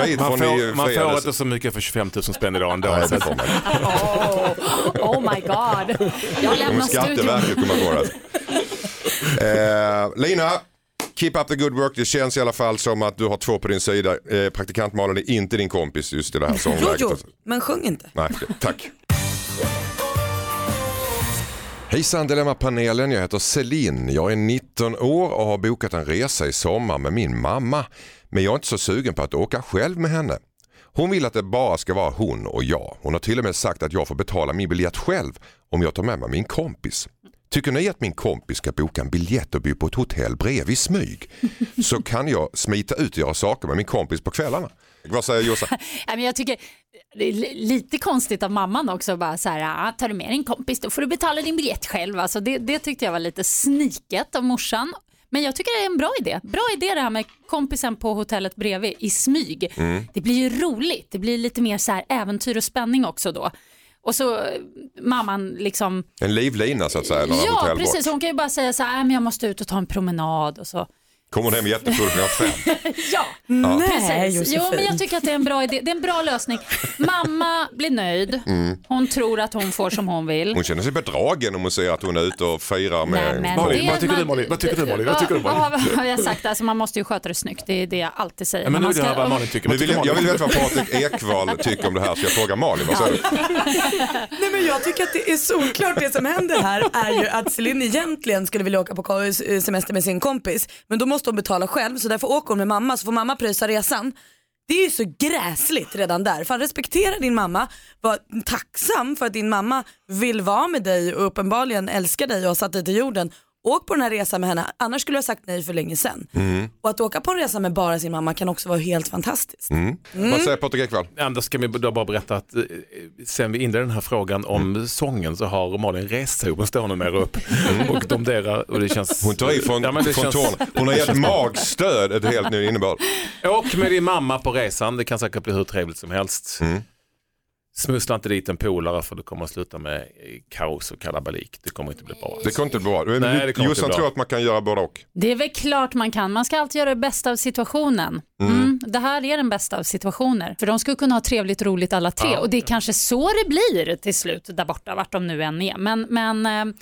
Du Man får, man får inte så mycket för 25 000 spänn idag ändå. Nej, det att- får man. Oh, oh my god. Jag lämnar studion. Skatteverket kommer på det. Eh, Lina, keep up the good work. Det känns i alla fall som att du har två på din sida. Eh, praktikant Malin är inte din kompis just i det här Jo, sångläget. jo, men sjung inte. Nej, tack. Hejsan Dilemma-panelen, jag heter Celine. Jag är 19 år och har bokat en resa i sommar med min mamma. Men jag är inte så sugen på att åka själv med henne. Hon vill att det bara ska vara hon och jag. Hon har till och med sagt att jag får betala min biljett själv om jag tar med mig min kompis. Tycker ni att min kompis ska boka en biljett och bo på ett hotell bredvid smyg? Så kan jag smita ut och göra saker med min kompis på kvällarna. Vad säger Jossan? Jag tycker lite konstigt av mamman också bara så här, ah, tar du med din kompis då får du betala din biljett själv. Alltså det, det tyckte jag var lite sniket av morsan. Men jag tycker det är en bra idé. Bra idé det här med kompisen på hotellet bredvid i smyg. Det blir ju roligt. Det blir lite mer så här äventyr och spänning också då. Och så eh, mamman liksom, En livlina så att säga. ja precis, hon kan ju bara säga så här, "Nej, men jag måste ut och ta en promenad och så. Kommer hon hem jättefull klockan fem? Ja, Nej, Precis. Jo, men jag tycker att det är en bra idé. Det är en bra lösning. Mamma blir nöjd. Hon tror att hon får som hon vill. Hon känner sig bedragen om hon ser att hon är ute och firar med... Nej, men Malin, det- vad tycker du, man- Malin? Vad tycker du, Malin? Vad tycker du, Malin? Vad har jag sagt? Alltså, man måste ju sköta det snyggt. Det är det jag alltid säger. Ja, men nu Man vill jag höra ska- vad Malin tycker. Nu Vad vill tycker jag, jag vill Malin? veta vad Patrik Ekwall tycker om det här så jag frågar Malin. Vad säger du? Nej men jag tycker att det är solklart det som händer här är ju att Celine egentligen skulle vilja åka på semester med sin kompis men då måste hon betala själv så därför åker hon med mamma så får mamma pröjsa resan. Det är ju så gräsligt redan där. Fan respektera din mamma, var tacksam för att din mamma vill vara med dig och uppenbarligen älskar dig och har satt dig till jorden. Åk på den här resan med henne, annars skulle jag ha sagt nej för länge sedan. Och att åka på en resa med bara sin mamma kan också vara helt fantastiskt. Vad säger Patrik Ekwall? Anders ska vi då bara berätta att eh, sen vi inledde den här frågan om sången så har Malin rest sig upp och står nu mer upp och domderar och det känns... Hon tar i från, Ja, men det från känns- tårna. Hon har gett magstöd ett helt ny innebörd. Åk med din mamma på resan, det kan säkert bli hur trevligt som helst. Mm. Smussla inte dit en polare för det kommer att sluta med kaos och kalabalik. Det kommer inte bli bra. Det kommer inte bli bra. Nej, det kommer inte Jossan bli tror bra. att man kan göra både och. Det är väl klart man kan. Man ska alltid göra det bästa av situationen. Mm. Det här är den bästa av situationer. För de ska kunna ha trevligt och roligt alla tre. Och det är kanske så det blir till slut där borta, vart de nu än är. Men, men eh,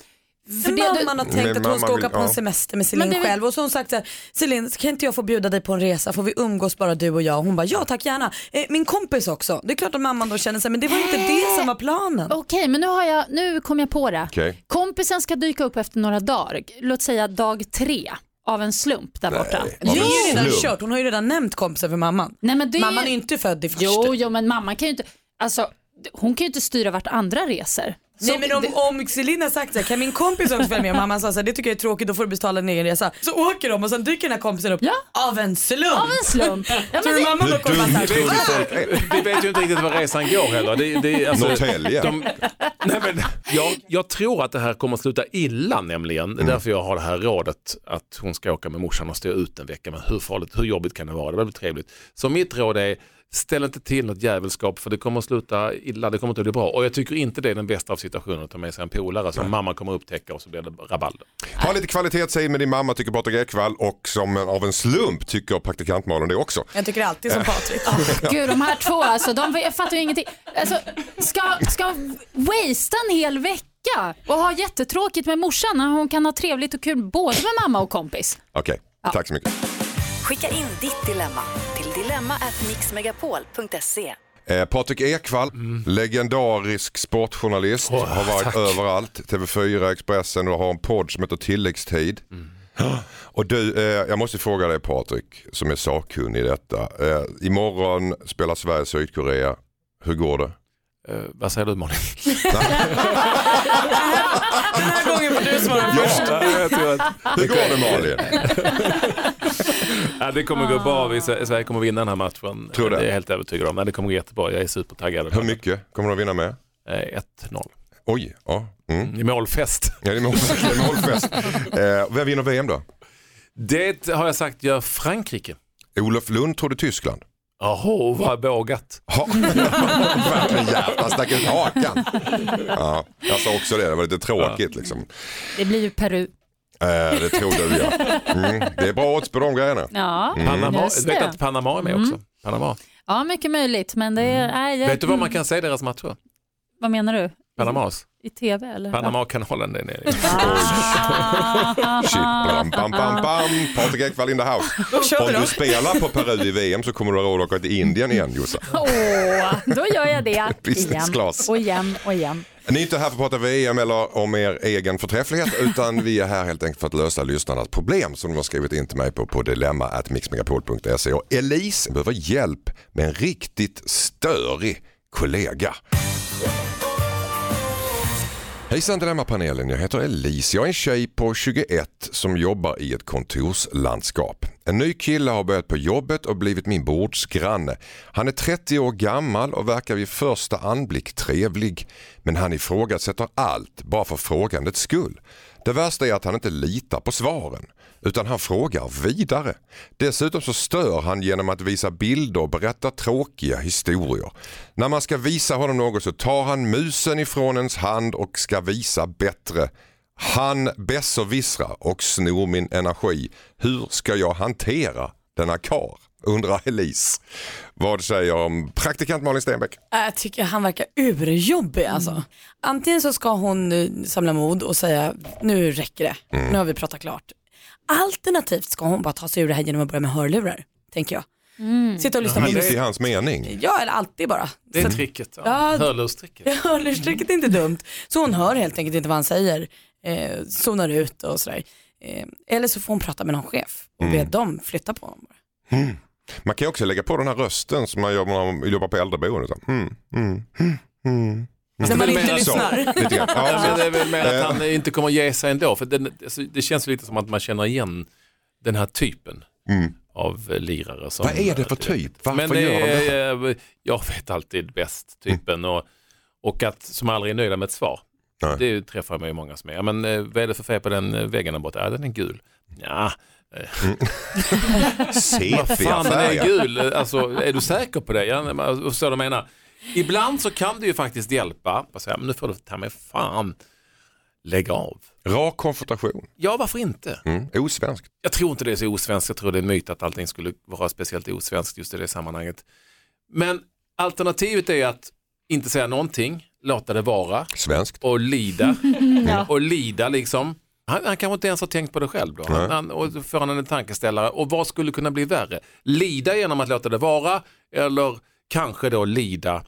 för Men det, mamman har tänkt att hon ska åka vill- på en ja. semester med Celine det själv och så har hon sagt så här, Celine kan inte jag få bjuda dig på en resa, får vi umgås bara du och jag? Och hon bara ja tack gärna. Eh, min kompis också. Det är klart att mamman då känner sig men det var inte det som var planen. Okej, men nu, har jag, nu kom jag på det. Okej. Kompisen ska dyka upp efter några dagar. Låt säga dag tre av en slump där borta. Nej. Det är ju redan slump. kört, hon har ju redan nämnt kompisen för mamman. Nej, men det... Mamman är ju inte född i första. Jo, jo, men mamma kan ju inte... Alltså, hon kan ju inte styra vart andra reser. Nej Så men om, det- om Celine har sagt så här, kan min kompis också följa med och mamman sa så här, det tycker jag är tråkigt, då får du betala din egen resa. Så åker de och sen dyker den här kompisen upp Ja. av en slump. Av en slump. Ja, Tror du det- mamman då kommer du såhär? Vi vet ju inte riktigt var resan går heller. Det, det, är alltså, Norrtälje. de, nej men, jag, jag tror att det här kommer att sluta illa nämligen. Det är därför jag har det här rådet att hon ska åka med morsan och stå ut en vecka. Men hur farligt, hur jobbigt kan det vara? Det är väldigt trevligt. Så mitt råd är Ställ inte till något jävelskap för det kommer att sluta illa, det kommer inte att bli bra. Och jag tycker inte det är den bästa av situationer att ta med sig en polare som mamma kommer upptäcka och så blir det rabalder. Ha lite kvalitetstid med din mamma tycker Patrik Ekwall och som av en slump tycker praktikant Malin det också. Jag tycker alltid som Patrik. Gud, de här två alltså, de jag fattar ju ingenting. Alltså, ska, ska wastea en hel vecka och ha jättetråkigt med morsan när hon kan ha trevligt och kul både med mamma och kompis. Okej, tack så mycket. Skicka in ditt dilemma till dilemma@mixmegapol.se. Eh, Patrik Ekwall, legendarisk sportjournalist, Åh, har varit tack. överallt. TV4, Expressen och har en podd som heter Tilläggstid. Och du, eh, jag måste fråga dig Patrik, som är sakkunnig i detta. Eh, imorgon spelar Sverige Sydkorea. Hur går det? Eh, vad säger du Malin? Den här gången får du svara först. Ja, att, Hur går det Malin? ja, det kommer gå bra. Vi, Sverige kommer vinna den här matchen. Tror det? Det är jag helt övertygad om. Nej, det kommer gå jättebra. Jag är supertaggad. Hur mycket kommer du att vinna med? Eh, 1-0. Oj, ja. Mm. I målfest. Ja, det är mål- det är målfest. Eh, vem vinner VM då? Det har jag sagt gör Frankrike. Olof Lund trodde Tyskland. Jaha, vad vågat. Ja, verkligen jävla stack ut hakan. Ja, jag sa också det, det var lite tråkigt liksom. Det blir ju Peru. Eh, det tror du ja. Mm. Det är bra odds på de grejerna. Ja, Panama, Just vet det. att Panama är med Mm. också? Panama. ja mycket möjligt. Men det är... Nej, jag, Vet du var man kan se deras matcher? Vad menar du? Panamas? I tv eller? Panama-kanalen där nere. Ah. Shit, bam, bam, bam, bam. Patrik Ekwall in the house. Om du spelar på Peru i VM så kommer du ha råd att åka till Indien igen Jossan. Åh, då gör jag det Business igen class. och igen och igen. Ni är inte här för att prata VM eller om er egen förträfflighet utan vi är här helt enkelt för att lösa lyssnarnas problem som de har skrivit in till mig på, på dilemma.mixmegapol.se och Elise behöver hjälp med en riktigt störig kollega. Hejsan Dilemmapanelen, jag heter Elise. Jag är en tjej på 21 som jobbar i ett kontorslandskap. En ny kille har börjat på jobbet och blivit min bordsgranne. Han är 30 år gammal och verkar vid första anblick trevlig. Men han ifrågasätter allt bara för frågandets skull. Det värsta är att han inte litar på svaren utan han frågar vidare. Dessutom så stör han genom att visa bilder och berätta tråkiga historier. När man ska visa honom något så tar han musen ifrån ens hand och ska visa bättre. Han besserwissrar och snor min energi. Hur ska jag hantera denna kar? Undrar Elise. Vad säger om praktikant Malin Stenbeck? Äh, Jag tycker han verkar urjobbig alltså. Antingen så ska hon samla mod och säga nu räcker det, nu har vi pratat klart. Alternativt ska hon bara ta sig ur det här genom att börja med hörlurar, tänker jag. Sitta och lyssna på Mitt i musik. hans mening. Ja, eller alltid bara. Det är Så att- tricket. Ja. Ja. Hörlurstricket. Hörlurstricket är inte dumt. Så hon hör helt enkelt inte vad han säger, eh, zonar ut och sådär. Eh, eller så får hon prata med någon chef och be dem flytta på honom. bara. Man kan ju också lägga på den här rösten som man gör när man jobbar på äldreboende. Så, Mm, mm, mm, mm. När man det är inte Så, lyssnar. lite grann. Ja, men det är väl mer Eh. att han inte kommer ge sig ändå. För det, alltså, det känns lite som att man känner igen den här typen Mm. av eh, lirare. Som, Vad är det för typ? Varför men det gör de det? är, Jag vet alltid bäst typen och, och att som aldrig är nöjda med ett svar. Nej. Det träffar mig många som är. Ja, men, eh, vad är det för färg på den eh, väggen där borta? Ja, den är gul. Ja, vad Sepiga fan den är gul. Alltså, är du säker på det? Ja, så du menar. Ibland så kan det ju faktiskt hjälpa. Säga, men nu får du ta mig fan lägga av. Rak konfrontation. Ja, varför inte? Mm. Osvenskt. Jag tror inte det är så osvenskt. Jag tror det är en myt att allting skulle vara speciellt osvenskt just i det sammanhanget. Men alternativet är att inte säga någonting, låta det vara Svenskt. och lida. Och lida liksom. Han, han kanske inte ens har tänkt på det själv då. Han, han, och då får han en tankeställare. Och vad skulle kunna bli värre? Lida genom att låta det vara eller kanske då lida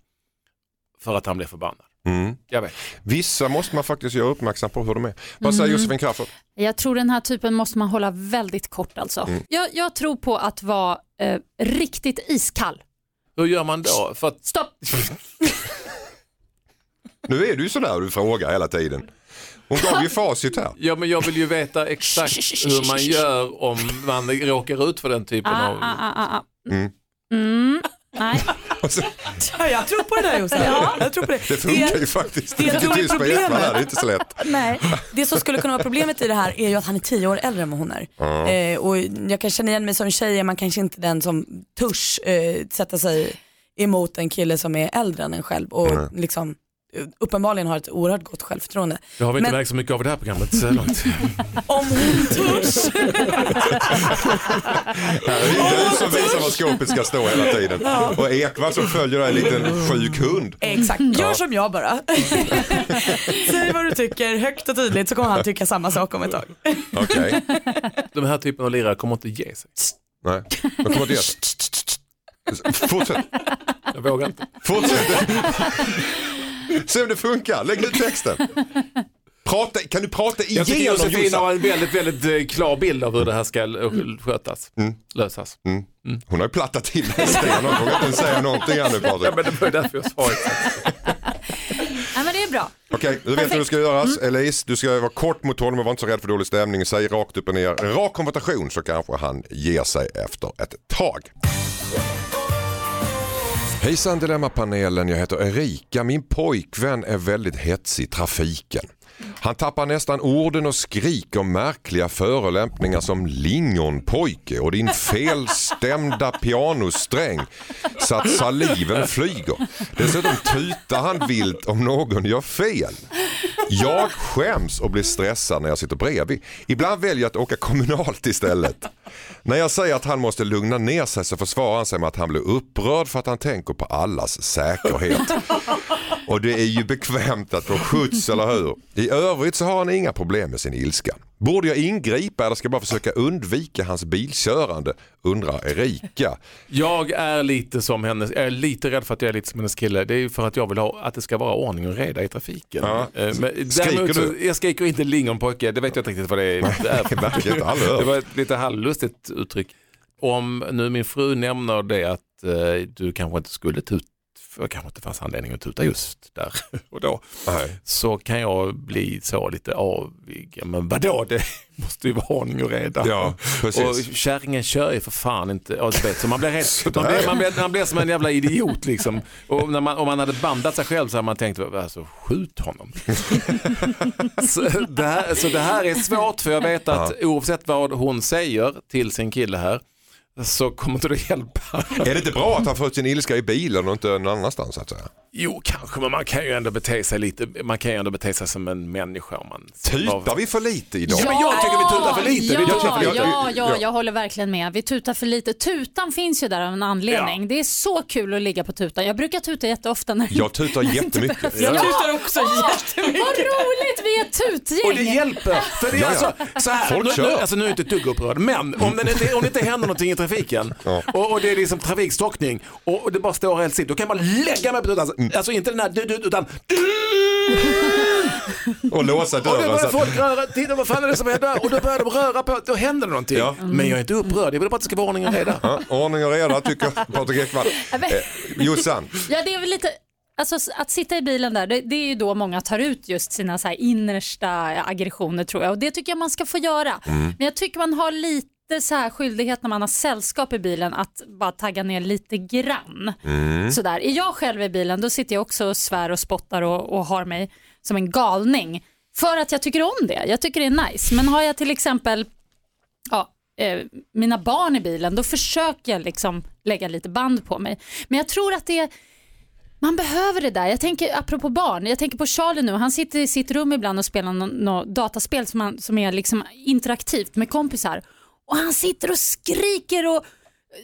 för att han blir förbannad. Mm. Jag vet. Vissa måste man faktiskt göra uppmärksam på hur de är. Vad säger Josefin Crafoord? Jag tror den här typen måste man hålla väldigt kort alltså. Jag, jag tror på att vara eh, riktigt iskall. Hur gör man då? För att, Stopp! Nu är du ju sådär du frågar hela tiden. Hon gav ju facit här. ja, men jag vill ju veta exakt hur man gör om man råkar ut för den typen Ah, av... ah, ah, ah, ah. Mm. Mm. Nej. Och så, Ja, jag tror på det där Jossan. Jag tror på det. det funkar ju faktiskt. det är tyst på problemet- här, det är inte så lätt. Nej. Det som skulle kunna vara problemet i det här är ju att han är tio år äldre än vad hon är. Eh, och jag kan känna igen mig som tjej, är man kanske inte den som törs eh, sätta sig emot en kille som är äldre än en själv och liksom eh, uppenbarligen har ett oerhört gott självförtroende. Det har vi inte Men- märkt så mycket av i det här programmet så långt. Om hon törs. Det är du som visar var skåpet ska stå hela tiden. Och Ekvall som följer en liten sjuk hund. Exakt, gör som jag bara. Säg vad du tycker högt och tydligt så kommer han tycka samma sak om ett tag. Okej, De här typen av lirare kommer inte ge sig. nej. De kommer inte ge sig. Fortsätt. Jag vågar inte. Fortsätt. Se om det funkar. Lägg ut texten. Prata, kan du prata Jag tycker igenom Josefin har en väldigt, väldigt eh, klar bild av hur det här ska eh, skötas, lösas. Hon har ju plattat till dig Sten. Hon vågar inte säga någonting här nu Ja, Patrik. men det var ju därför jag sa exakt. Nej, men det är bra. Okej, du vet hur det ska göras. Elise, du ska vara kort mot honom och vara inte så rädd för dålig stämning. Säg rakt upp och ner rak konfrontation så kanske han ger sig efter ett tag. Hejsan Dilemmapanelen, jag heter Erika. Min pojkvän är väldigt hetsig i trafiken. Han tappar nästan orden och skriker märkliga förolämpningar som lingonpojke och din felstämda pianosträng så att saliven flyger. Dessutom tutar han vilt om någon gör fel. Jag skäms och blir stressad när jag sitter bredvid. Ibland väljer jag att åka kommunalt istället. När jag säger att han måste lugna ner sig så försvarar han sig med att han blir upprörd för att han tänker på allas säkerhet. Och det är ju bekvämt att få skjuts, eller hur? I övrigt så har han inga problem med sin ilska. Borde jag ingripa eller ska jag bara försöka undvika hans bilkörande? Undrar Erika. Jag är lite som hennes, jag är lite rädd för att jag är lite som hennes kille. Det är ju för att jag vill ha, att det ska vara ordning och reda i trafiken. Ja. Eh, Men Skriker så, du? jag skriker inte lingonpojke, det vet jag inte riktigt vad det är. Det. Det var ett lite halvlustigt uttryck. Om nu min fru nämner det att eh, du kanske inte skulle tuta, för kanske inte fanns anledning att tuta just där och då, Nej. så kan jag bli så lite avig. Men vadå, det måste ju vara ordning och reda. Ja, precis. Och kärringen kör ju för fan inte, ja, så man blir, rädd, man, blir, man, blir, man blir som en jävla idiot liksom. Och när man, om man hade bandat sig själv så hade man tänkt, alltså skjut honom. så, det här, så det här är svårt för jag vet att oavsett vad hon säger till sin kille här så kommer inte det hjälpa. Är det inte bra att han får ut sin ilska i bilen och inte någon annanstans så att säga? Jo, kanske, men man kan ju ändå bete sig lite, man kan ju ändå bete sig som en människa. Om man Tutar vi för lite idag? Ja, men jag tycker vi tutar för lite. Ja, Vi tutar för lite. ja, ja, Ja. jag håller verkligen med. Vi tutar för lite. Tutan finns ju där av en anledning. Ja. Det är så kul att ligga på tutan. Jag brukar tuta jätteofta. När Jag tutar jättemycket. Jag Ja. tutar också jättemycket. Vad roligt, vi är ett tutgäng. Och det hjälper. För det är Ja, ja. alltså, så här, Folk nu, kör. nu, alltså, nu är jag inte ett dugg upprörd, men om, inte, om det inte händer någonting trafiken Ja. och, och det är liksom trafikstockning och, och det bara står helt still, då kan man lägga mig på tutan. Alltså, alltså inte den här du, du, utan du, Och låsa och då dörren. Så börjar folk röra, titta vad fan är det som händer? Och då börjar de röra på, då händer det någonting. Ja. Men jag är inte upprörd, jag vill bara att det ska vara ordning och reda. ja, ordning och reda tycker Patrik Ekwall. Eh, Jossan, Ja, det är väl lite... Alltså att sitta i bilen där, det, det är ju då många tar ut just sina så här innersta aggressioner tror jag och det tycker jag man ska få göra. Men jag tycker man har lite så här skyldighet när man har sällskap i bilen att bara tagga ner lite grann. Sådär. Är jag själv i bilen då sitter jag också och svär och spottar och, och har mig som en galning. För att jag tycker om det, jag tycker det är nice. Men har jag till exempel ja, eh, mina barn i bilen, då försöker jag liksom lägga lite band på mig. Men jag tror att det är man behöver det där. Jag tänker apropå barn, jag tänker på Charlie nu. Han sitter i sitt rum ibland och spelar något nå dataspel som, han, som är liksom interaktivt med kompisar. Och han sitter och skriker och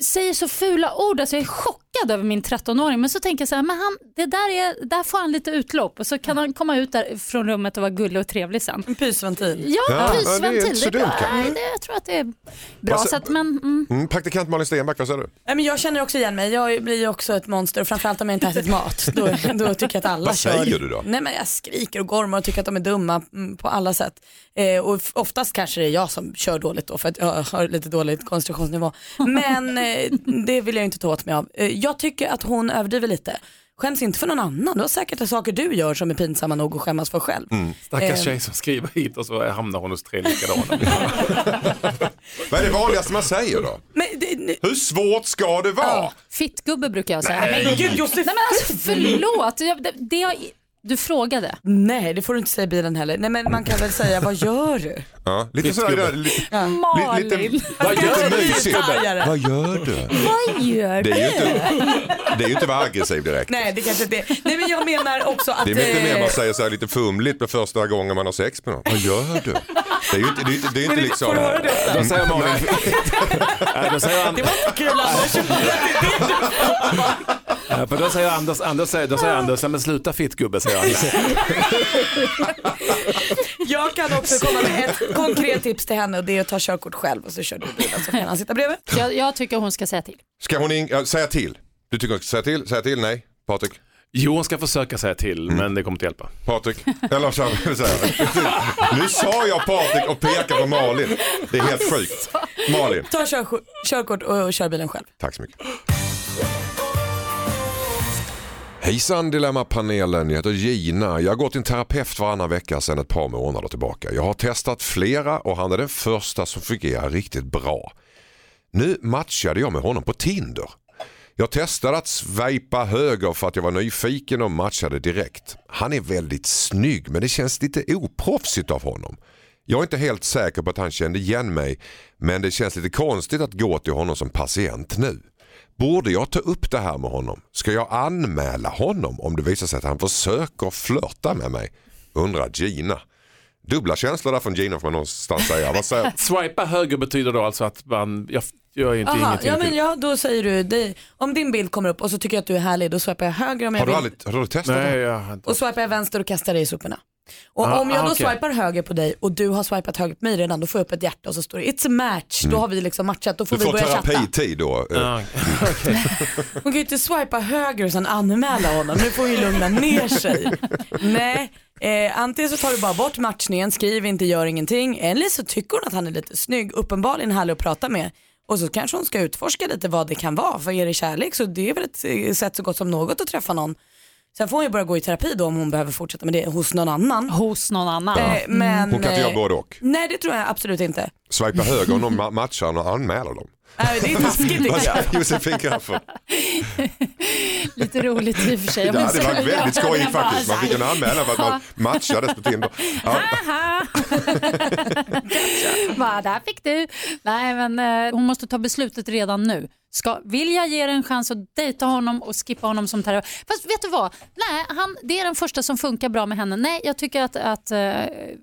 säger så fula ord. Alltså jag är i chock chockad över min 13-åring. Men så tänker jag så här, men han, det där, är, där får han lite utlopp. Och så kan han komma ut där från rummet och vara gullig och trevlig sen. En pysventil. Ja, Ja, ja, det är pysventil. inte så det, dumt, kanske. nej, det, jag tror att det är bra. Vad Så att, men, mm. mm, praktikant Malin Stenback, vad säger du? Nej, men jag känner också igen mig. Jag blir ju också ett monster och framförallt om jag inte ätit mat. Då, då tycker jag att alla Vad kör. säger du då? Nej, men jag skriker och gormar och tycker att de är dumma mm, på alla sätt. Eh, och oftast kanske det är jag som kör dåligt då för att jag har lite dålig koncentrationsnivå. Men eh, det vill jag inte ta åt mig av. Eh, jag tycker att hon överdriver lite. Skäms inte för någon annan. Du har säkert saker du gör som är pinsamma nog att skämmas för själv. Stackars Eh. tjej som skriver hit och så hamnar hon hos tre likadana. Vad är det vanligaste man säger då? Men, det, Hur svårt ska det vara? Fittgubbe brukar jag säga. Nej. Men, Gud, Josef. nej, men alltså, förlåt, jag, det, det jag, du frågade. Nej det får du inte säga i bilen heller. Nej men man kan väl säga vad gör du? Ja, lite sådär, li, li, Malin, lite, Vad gör lite du? mysigt. Vad gör du? vad gör Det är ju inte, det är ju inte att vara aggressiv direkt. Nej det kanske inte är. Nej men jag menar också att Det är mycket mer eh, man säger så här lite fumligt på första gången man har sex med någon. Vad gör du? Det är ju inte, det är inte, det är inte liksom... får du höra det? Då säger Malin, Nej, då säger han, Det var inte kul Anders. Ja, för då säger Anders, Anders säger, då säger Anders, "Ja, men sluta fittgubbe säger han. Jag kan också komma med ett konkret tips till henne och det är att ta körkort själv och så kör du bilen så kan han sitta bredvid. Jag, jag tycker hon ska säga till. Ska hon in, ja, säga till? Du tycker hon ska säga till? Säga till? Nej? Patrik? Jo, hon ska försöka säga till, men det kommer inte hjälpa. Patrik? Eller så här, så här. Nu sa jag Patrik och pekar på Malin. Det är helt sjukt. Malin, Ta körkort, körkort och kör bilen själv. tack så mycket. Hejsan Dilemmapanelen, jag heter Gina. Jag har gått till en terapeut varannan vecka sedan ett par månader tillbaka. Jag har testat flera och han är den första som fungerar riktigt bra. Nu matchade jag med honom på Tinder. Jag testade att svajpa höger för att jag var nyfiken och matchade direkt. Han är väldigt snygg men det känns lite oproffsigt av honom. Jag är inte helt säker på att han kände igen mig men det känns lite konstigt att gå till honom som patient nu. Borde jag ta upp det här med honom? Ska jag anmäla honom om det visar sig att han försöker flörta med mig? Undrar Gina. Dubbla känslor där från Gina får man någonstans säga. Vad säger Swipa höger betyder då alltså att man, jag gör inte Aha, ingenting. ja, men ja, då säger du, det, om din bild kommer upp och så tycker jag att du är härlig, då swipar jag höger om jag har, du vill. aldrig, har du testat Nej, det? jag har inte. Och swipar jag vänster och kastar dig i soporna. Och Ah, om jag ah, då okej. swipar höger på dig och du har swipat höger på mig redan, då får jag upp ett hjärta och så står det it's a match. Då har vi liksom matchat, då får Mm. Du vi får börja chatta. terapitid då. Ja, okej. Hon kan ju inte swipa höger och sen anmäla honom, nu får hon ju lugna ner sig. Nej, eh, antingen så tar du bara bort matchningen, skriv inte, gör ingenting. Eller så tycker hon att han är lite snygg, uppenbarligen härlig att prata med. Och så kanske hon ska utforska lite vad det kan vara. För er det kärlek så det är väl ett eh, sätt så gott som något att träffa någon. Sen får hon ju börja gå i terapi då om hon behöver fortsätta med det hos någon annan. Hos någon annan. Eh, men, Hon kan inte göra både och. Nej det tror jag absolut inte. Swipa höger om de ma- matchar och anmäler dem. Nej, det är taskigt tycker Vad jag. säger Josefin Crafoord? Lite roligt i och för sig. Om det var väldigt skojigt faktiskt. Man fick en anmälan för att man matchades på Tinder. Ja, Bara, där fick du. Nej, men eh, hon måste ta beslutet redan nu. Ska, vill jag ge det en chans att dejta honom och skippa honom som terapeut? Fast vet du vad? Nej, han, det är den första som funkar bra med henne. Nej, jag tycker att, att eh,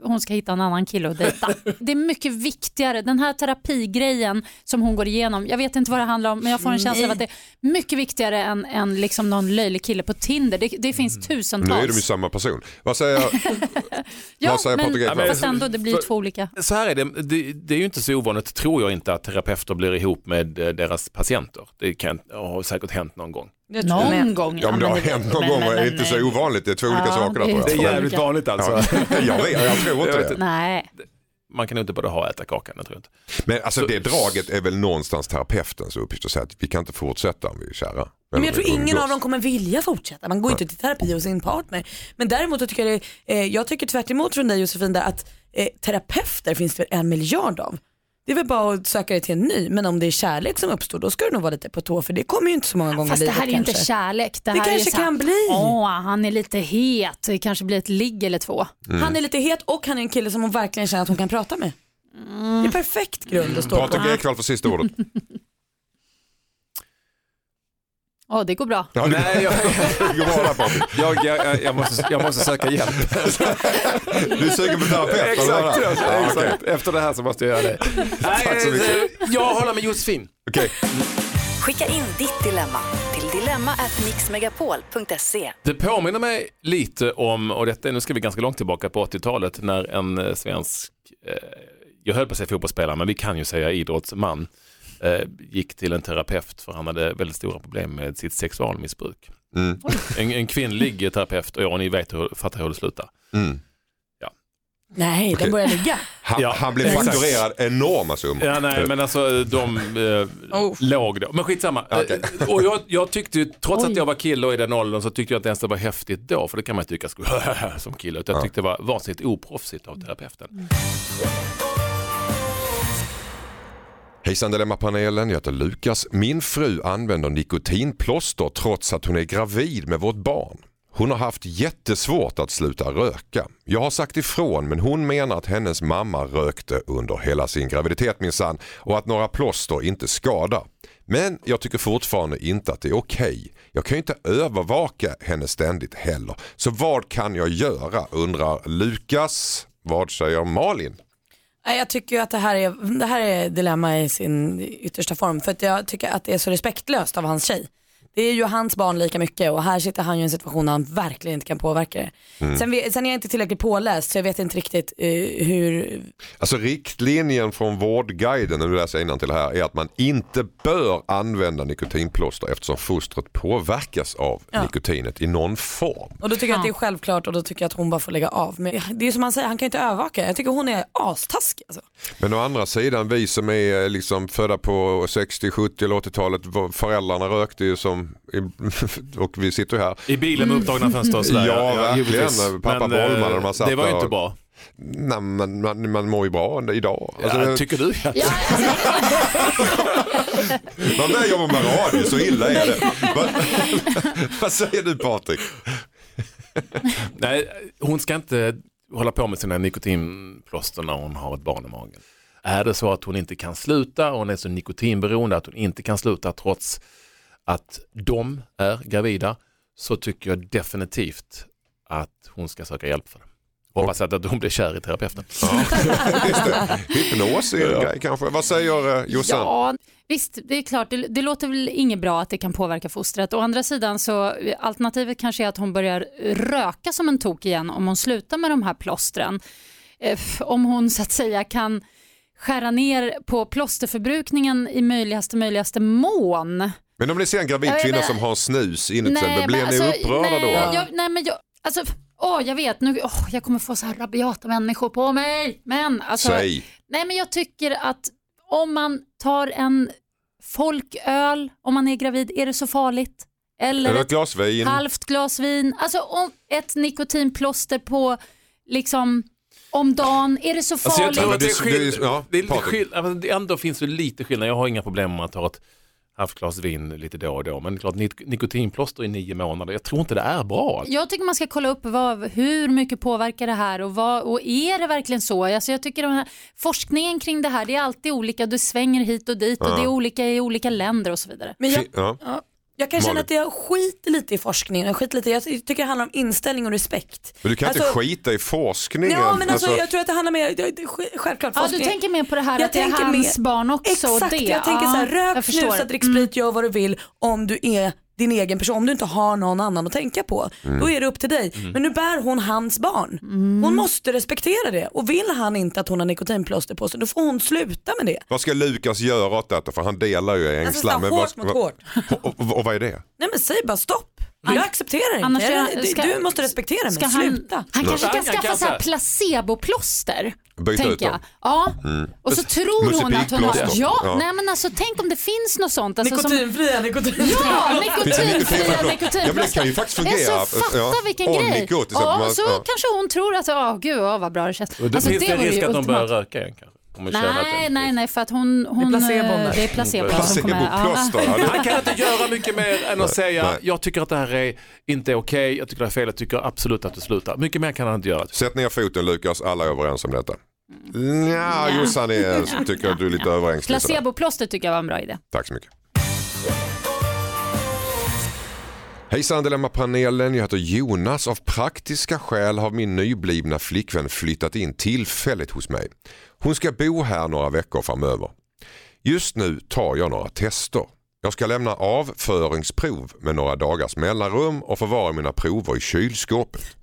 hon ska hitta en annan kille att dejta. Det är mycket viktigare. Den här terapigrejen som hon går igenom, jag vet inte vad det handlar om, men jag får en känsla av att det är mycket viktigare än, än liksom någon löjlig kille på Tinder. Det, det finns nu tusentals. är de ju samma person. Vad säger, ja, vad säger men, Patrik Ekwall? fast ändå, det blir ju För- två olika. Så här är det, det, det är ju inte så ovanligt, tror jag inte, att terapeuter blir ihop med eh, deras patienter. Det kan, har säkert hänt någon gång. Jag. Någon gång. Ja men det har men- hänt någon men- gång och men- det är inte så ovanligt. Det är två olika Ja, saker där det är jag. Det är jävligt vanligt alltså. Ja, jag vet, jag tror inte Jag vet det. Nej. Man kan ju inte både ha och äta kakan, det tror jag inte. Men alltså det draget är väl någonstans terapeutens uppgift att säga att vi kan inte fortsätta om vi är kära. Men jag tror ingen av dem kommer vilja fortsätta. Man går inte till terapi hos sin partner. Men däremot så tycker jag, det, eh, jag tycker tvärt emot från dig Josefin där att eh, terapeuter finns det en miljard av. Det är väl bara att söka dig till en ny. Men om det är kärlek som uppstår då ska du nog vara lite på tå för det kommer ju inte så många gånger Fast i det livet här är ju inte kärlek. Det, Det här är kanske så här, kan bli. Åh, han är lite het. Det kanske blir ett ligg eller två. Han är lite het och han är en kille som hon verkligen känner att hon kan prata med. Det är perfekt grund att stå på. Patrik Ekwall för sista ordet. Ja, det går bra. Ja, det, Nej, jag, jag, jag, jag, måste, jag måste söka hjälp. Du sugen på terapeut? exakt, ja, exakt. Efter det här så måste jag göra det. Tack så mycket. eh, Jag håller med Josefin. Okej. Skicka in ditt dilemma till dilemma@mixmegapol.se. Det påminner mig lite om, och detta, nu ska vi ganska långt tillbaka på 80-talet, när en eh, svensk, eh, jag höll på att säga fotbollsspelare, men vi kan ju säga idrottsman, gick till en terapeut för han hade väldigt stora problem med sitt sexualmissbruk. Mm. En, en kvinnlig terapeut, och ja, ni vet hur, fattar hur det slutar. Mm. Nej, de börjar ligga. Han, Ja, han blev fakturerad enorma summor. Ja, nej, men alltså de eh, Oh. låg då. Men skitsamma. Eh, Och jag, jag tyckte ju, trots Oj. att jag var kille och i den åldern så tyckte jag inte ens det var häftigt då, för det kan man ju tycka skulle som kille. Utan jag tyckte det var vansinnigt oproffsigt av terapeuten. Hejsan Dilemmapanelen, jag heter Lukas. Min fru använder nikotinplåster trots att hon är gravid med vårt barn. Hon har haft jättesvårt att sluta röka. Jag har sagt ifrån men hon menar att hennes mamma rökte under hela sin graviditet minsann och att några plåster inte skadar. Men jag tycker fortfarande inte att det är okej. Jag kan ju inte övervaka henne ständigt heller. Så vad kan jag göra undrar Lukas. Vad säger Malin? Jag tycker ju att det här, är, det här är dilemma i sin yttersta form. För att jag tycker att det är så respektlöst av hans tjej. Det är ju hans barn lika mycket och här sitter han ju i en situation där han verkligen inte kan påverka det. Sen, vet- sen är jag inte tillräckligt påläst så jag vet inte riktigt eh, hur, Alltså riktlinjen från Vårdguiden, nu läser jag till här, är att man inte bör använda nikotinplåster eftersom fostret påverkas av Ja. nikotinet i någon form. och då tycker jag att det är självklart och då tycker jag att hon bara får lägga av. Men det är som han säger, han kan inte övervaka. Jag tycker hon är astaskig. Alltså. Men å andra sidan, vi som är liksom födda på 60, 70 eller 80-talet, var- föräldrarna rökte ju som och vi sitter här. I bilen med upptagna fönster och sådär. Ja, verkligen. Pappa Men, eh, Bollman, de har satt Det var ju inte och- bra. Nej, men man, man mår ju bra idag. Alltså, Ja, tycker du? Ja. Alltså, Man börjar jobba med radio, så illa är det. Vad, vad säger du Patrik? Nej, hon ska inte hålla på med sina nikotinplåster när hon har ett barn i magen. Är det så att hon inte kan sluta och hon är så nikotinberoende att hon inte kan sluta trots att de är gravida så tycker jag definitivt att hon ska söka hjälp för det. Hoppas att hon blir kär i terapeuten. Det. Hypnos är en grej kanske. Vad säger eh, Jossan? ja, visst, det är klart, det, det låter väl inget bra att det kan påverka fostret. Å andra sidan så eh, alternativet kanske är att hon börjar röka som en tok igen om hon slutar med de här plåstren. Eh, Om hon så att säga kan skära ner på plåsterförbrukningen i möjligaste möjligaste mån. Men om ni ser en gravid Ja, kvinna men- som har snus inuti sig, blir ni alltså, upprörda nej, då? Jag, nej men jag, alltså, åh, jag vet, nu, åh, jag kommer få så här rabiata människor på mig. Men alltså, Säg. nej men jag tycker att om man tar en folköl om man är gravid, är det så farligt? Eller Eller ett ett glas vin. halvt glas vin, alltså om ett nikotinplåster på liksom om dagen, är det så Alltså jag farligt? tror att det, är Det- skill- det- ja, det, är lite skill- det ändå finns det lite skillnad. Jag har inga problem med att ta ett halvt glas vin lite då och då. Men klart, nik- nikotinplåster i nio månader, jag tror inte det är bra. Jag tycker man ska kolla upp vad, hur mycket påverkar det här och, vad, och är det verkligen så? Alltså jag tycker här forskningen kring det här det är alltid olika, du svänger hit och dit och det är olika i olika länder och så vidare. Men jag, Ja. ja, jag kan känna att jag skiter lite i forskningen. Jag, skiter lite, jag tycker det handlar om inställning och respekt. Men du kan Alltså- inte skita i forskningen. Ja men alltså, Alltså, jag tror att det handlar mer, självklart Ja, du forskning. tänker mer på det här Jag att det är tänker hans mer- barn också och Exakt, det. jag tänker så här, rök. Mm. snusa, drick sprit, gör vad du vill om du är din egen person, om du inte har någon annan att tänka på. Mm. Då är det upp till dig. Men nu bär hon hans barn. Hon måste respektera det och vill han inte att hon har nikotinplåster på sig då får hon sluta med det. vad ska Lukas göra åt detta? För han delar ju Alltså, ängslan. så Men här, vad- hårt mot hårt. Och, och, och vad är det? Nej men säg bara stopp. Jag accepterar inte. Annars Jag- ska- du- ska- du måste respektera mig, Ska han, sluta. han kanske kan Han kan skaffa så här placeboplåster. Byta ut tänker jag. dem. Ja. Och så tror hon att hon har... Ja, Ja. nej men alltså tänk om det finns något sånt. Alltså, som, Nikotinfria, nikotinfria. Ja, Finns det nikotinfria nikotinplåster. Ja, men det kan ju faktiskt fungera. Alltså, fatta Ja. vilken Och grej. nikot, så ja, man- så ja. kanske hon tror att, åh gud åh, vad bra det känns. Och då Alltså, finns det, vore risk ju att de börjar ultimat. röka igen kanske. Om Nej, det- nej, nej, för att hon... hon placebon eh, där. det är placebo som kommer... Placeboplåster. Ja. Han kan inte göra mycket mer än att säga nej. jag tycker att det här är inte är okej, jag tycker det är fel, jag tycker absolut att du slutar. Mycket mer kan han inte göra. Sätt ner foten Lukas, alla är överens om detta. Mm. Ja, Jossan är, tycker att du är lite överängslig. sådär. Placeboplåster tycker jag var en bra idé. Tack så mycket. Hejsan Dilemmapanelen, jag heter Jonas. Av praktiska skäl har min nyblivna flickvän flyttat in tillfälligt hos mig. Hon ska bo här några veckor framöver. Just nu tar jag några tester. Jag ska lämna avföringsprov med några dagars mellanrum och förvara mina prover i kylskåpet.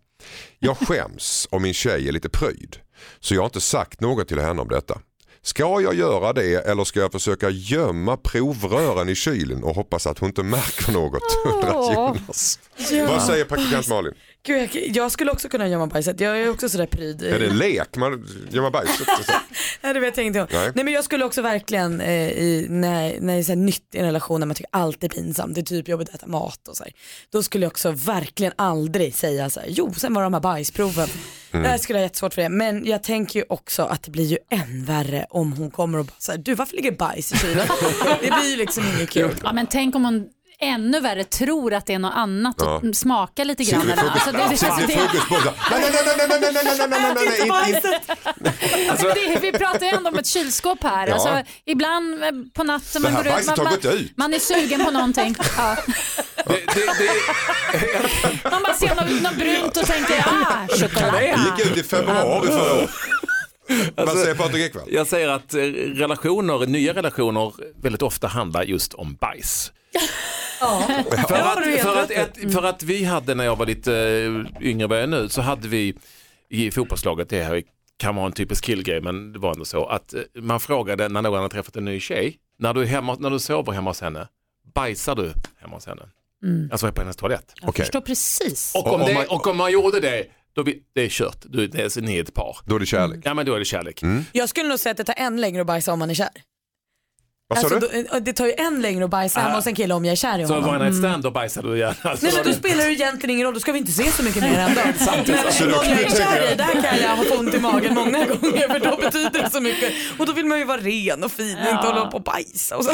Jag skäms om min tjej är lite pryd så jag har inte sagt något till henne om detta. Ska jag göra det eller ska jag försöka gömma provrören i kylen och hoppas att hon inte märker något? undrar Jonas. Vad säger praktikant Malin? Gud, jag, jag skulle också kunna gömma bajset. Jag är också sådär pryd. Är det lek? Man gömmer bajset? Nej det vet jag inte om. Nej. Nej. men jag skulle också verkligen eh, i, när, när det är så nytt i en relation när man tycker allt är pinsamt, det är typ jobbigt att äta mat och så här. Då skulle jag också verkligen aldrig säga så här, jo sen var det de här bajsproven. Mm. Det här skulle jag ha jättesvårt för det. Men jag tänker ju också att det blir ju än värre om hon kommer och bara så här, du varför ligger bajs i kylen? det blir ju liksom inget kul. Ja, men tänk om hon ännu värre tror att det är något annat och ja. smakar lite grann. Eller, alltså, det, det, det, det, vi pratar ju ändå om ett kylskåp här. Ja. Alltså, ibland på natten man går ut, man, man, man är sugen på någonting. Ja. Det, det, det... Man bara ser något, något brunt och tänker ah, choklad. Jag gick ut i februari förra året. Alltså, Vad säger Patrik Ekwall? Jag säger att relationer, nya relationer väldigt ofta handlar just om bajs. För, Ja, att, du vet för, att, ett, för att vi hade när jag var lite eh, yngre än vad jag är nu så hade vi i fotbollslaget, det här kan vara en typisk killgrej men det var ändå så att eh, man frågade när någon hade träffat en ny tjej, när du, hemma, när du sover hemma hos henne, bajsar du hemma hos henne? Alltså på hennes toalett. Jag Okej. förstår precis. Och om, Och om det, man- och om man gjorde det, då vi, det är kört, du, det är, ni är ett par. Då är det kärlek. Ja men då är det kärlek. Jag skulle nog säga att det tar än längre att bajsa om man är kär. Vad sa Alltså, du? då, det tar ju en längre att bajsa hemma hos en kille om jag är kär i Så honom. one night stand då bajsade du gärna. Alltså, Nej men då spelar det egentligen ingen roll, då ska vi inte se så mycket mer ändå. Så Men då om jag är kär i, där kan jag ha få ont i magen många gånger för då betyder det så mycket. Och då vill man ju vara ren och fin och inte hålla på och bajsa och så.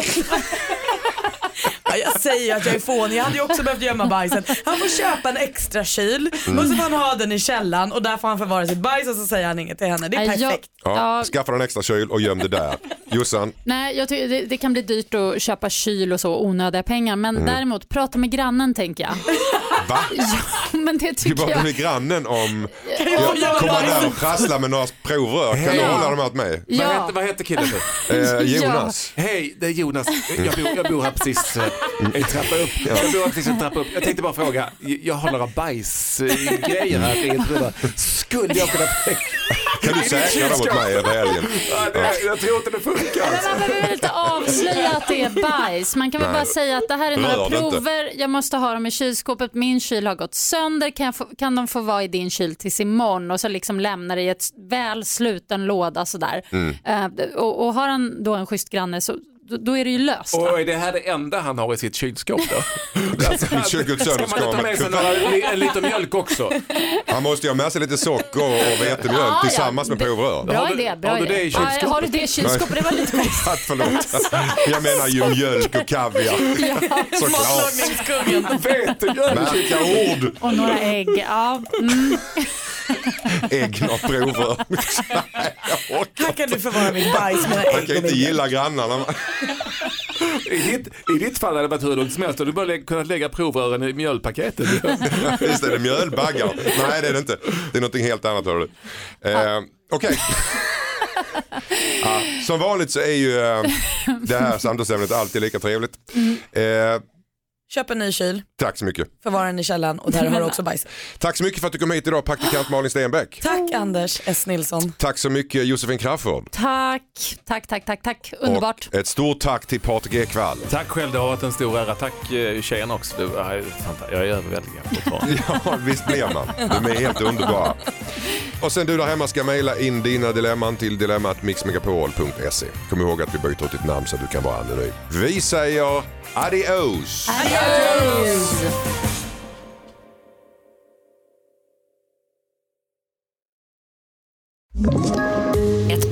Ja, jag säger att jag är fånig, jag hade ju också behövt gömma bajset. Han får köpa en extra kyl Mm. och så får han ha den i källaren och där får han förvara sitt bajs och så säger han inget till henne. Det är Nej, jag- perfekt. Ja, Ja. skaffa en extra kyl och göm det där. Jossan, Nej, jag tycker det, det kan bli dyrt att köpa kyl och så, onödiga pengar. Men Mm. däremot, prata med grannen tänker jag. va? Men det Du tycker jag. med grannen om... jag Jag kommer där och prasslar med några provrör. Kan du Ja. hålla dem åt mig? Vad, Ja. heter, vad heter killen? nu? Eh, Jonas. Hej, det är Jonas. Jag bor, jag bor här precis eh, trappa upp. Jag bor här precis en trappa upp. Jag tänkte bara fråga, jag har några bajsgrejer här. i ett. Skulle jag kunna... Kan du säkra dem åt mig över helgen? Ja, det, jag tror inte det funkar. Men Alltså. man behöver inte avslöja att det är bajs. Man kan väl Nej. bara säga att det här är några prover, jag måste ha dem i kylskåpet, min kyl har gått sönder, kan, jag få, kan de få vara i din kyl tills imorgon och så liksom lämna det i ett väl sluten låda sådär. Mm. Eh, och, och har han då en schysst granne så då, är det ju löst. Va? Och är det här det enda han har i sitt kylskåp då? Alltså, kylskåp sönder ska man ta med sig några, en liter mjölk också? Han måste ju ha med sig lite socker och vetemjöl Ja, ja. tillsammans med provrör. Bra Har du- idé. Bra har du det i Ja, kylskåpet? har du det i kylskåpet? Det var lite konstigt. Förlåt. Jag menar ju mjölk och kaviar. Såklart. Matlagningskungen. Vetemjöl? Märka ord. Och några ägg. Ja, mm. Jag orkar Här kan du förvara mitt bajs, mina Man ägg kan och inte gilla grannarna. I ditt, I ditt fall hade det varit hur lugnt som helst. Du bara lä- kunnat lägga provrören i mjölpaketet. Visst är det mjölbaggar? Nej det är det inte. Det är någonting helt annat hör du. Eh, Okej. Ja, som vanligt så är ju eh, det här samtalsämnet alltid lika trevligt. Eh, Köp en ny kyl, tack så mycket. förvara den i källaren och där har du också bajs. Tack så mycket för att du kom hit idag praktikant Malin Stenbeck. Tack Anders S Nilsson. Tack så mycket Josefin Crafoord. Tack, tack, tack, tack, tack. Underbart. Och ett stort tack till Patrik Ekwall. Tack själv, det har varit en stor ära. Tack eh, tjejerna också. Du, jag är fanta- jag är överväldigad fortfarande. Ja, visst blir man. De är helt underbara. Och sen du där hemma ska mejla in dina dilemman till dilemmatmixmegapol.se. Kom ihåg att vi byter ut ditt namn så att du kan vara anonym. Vi säger adios! Ett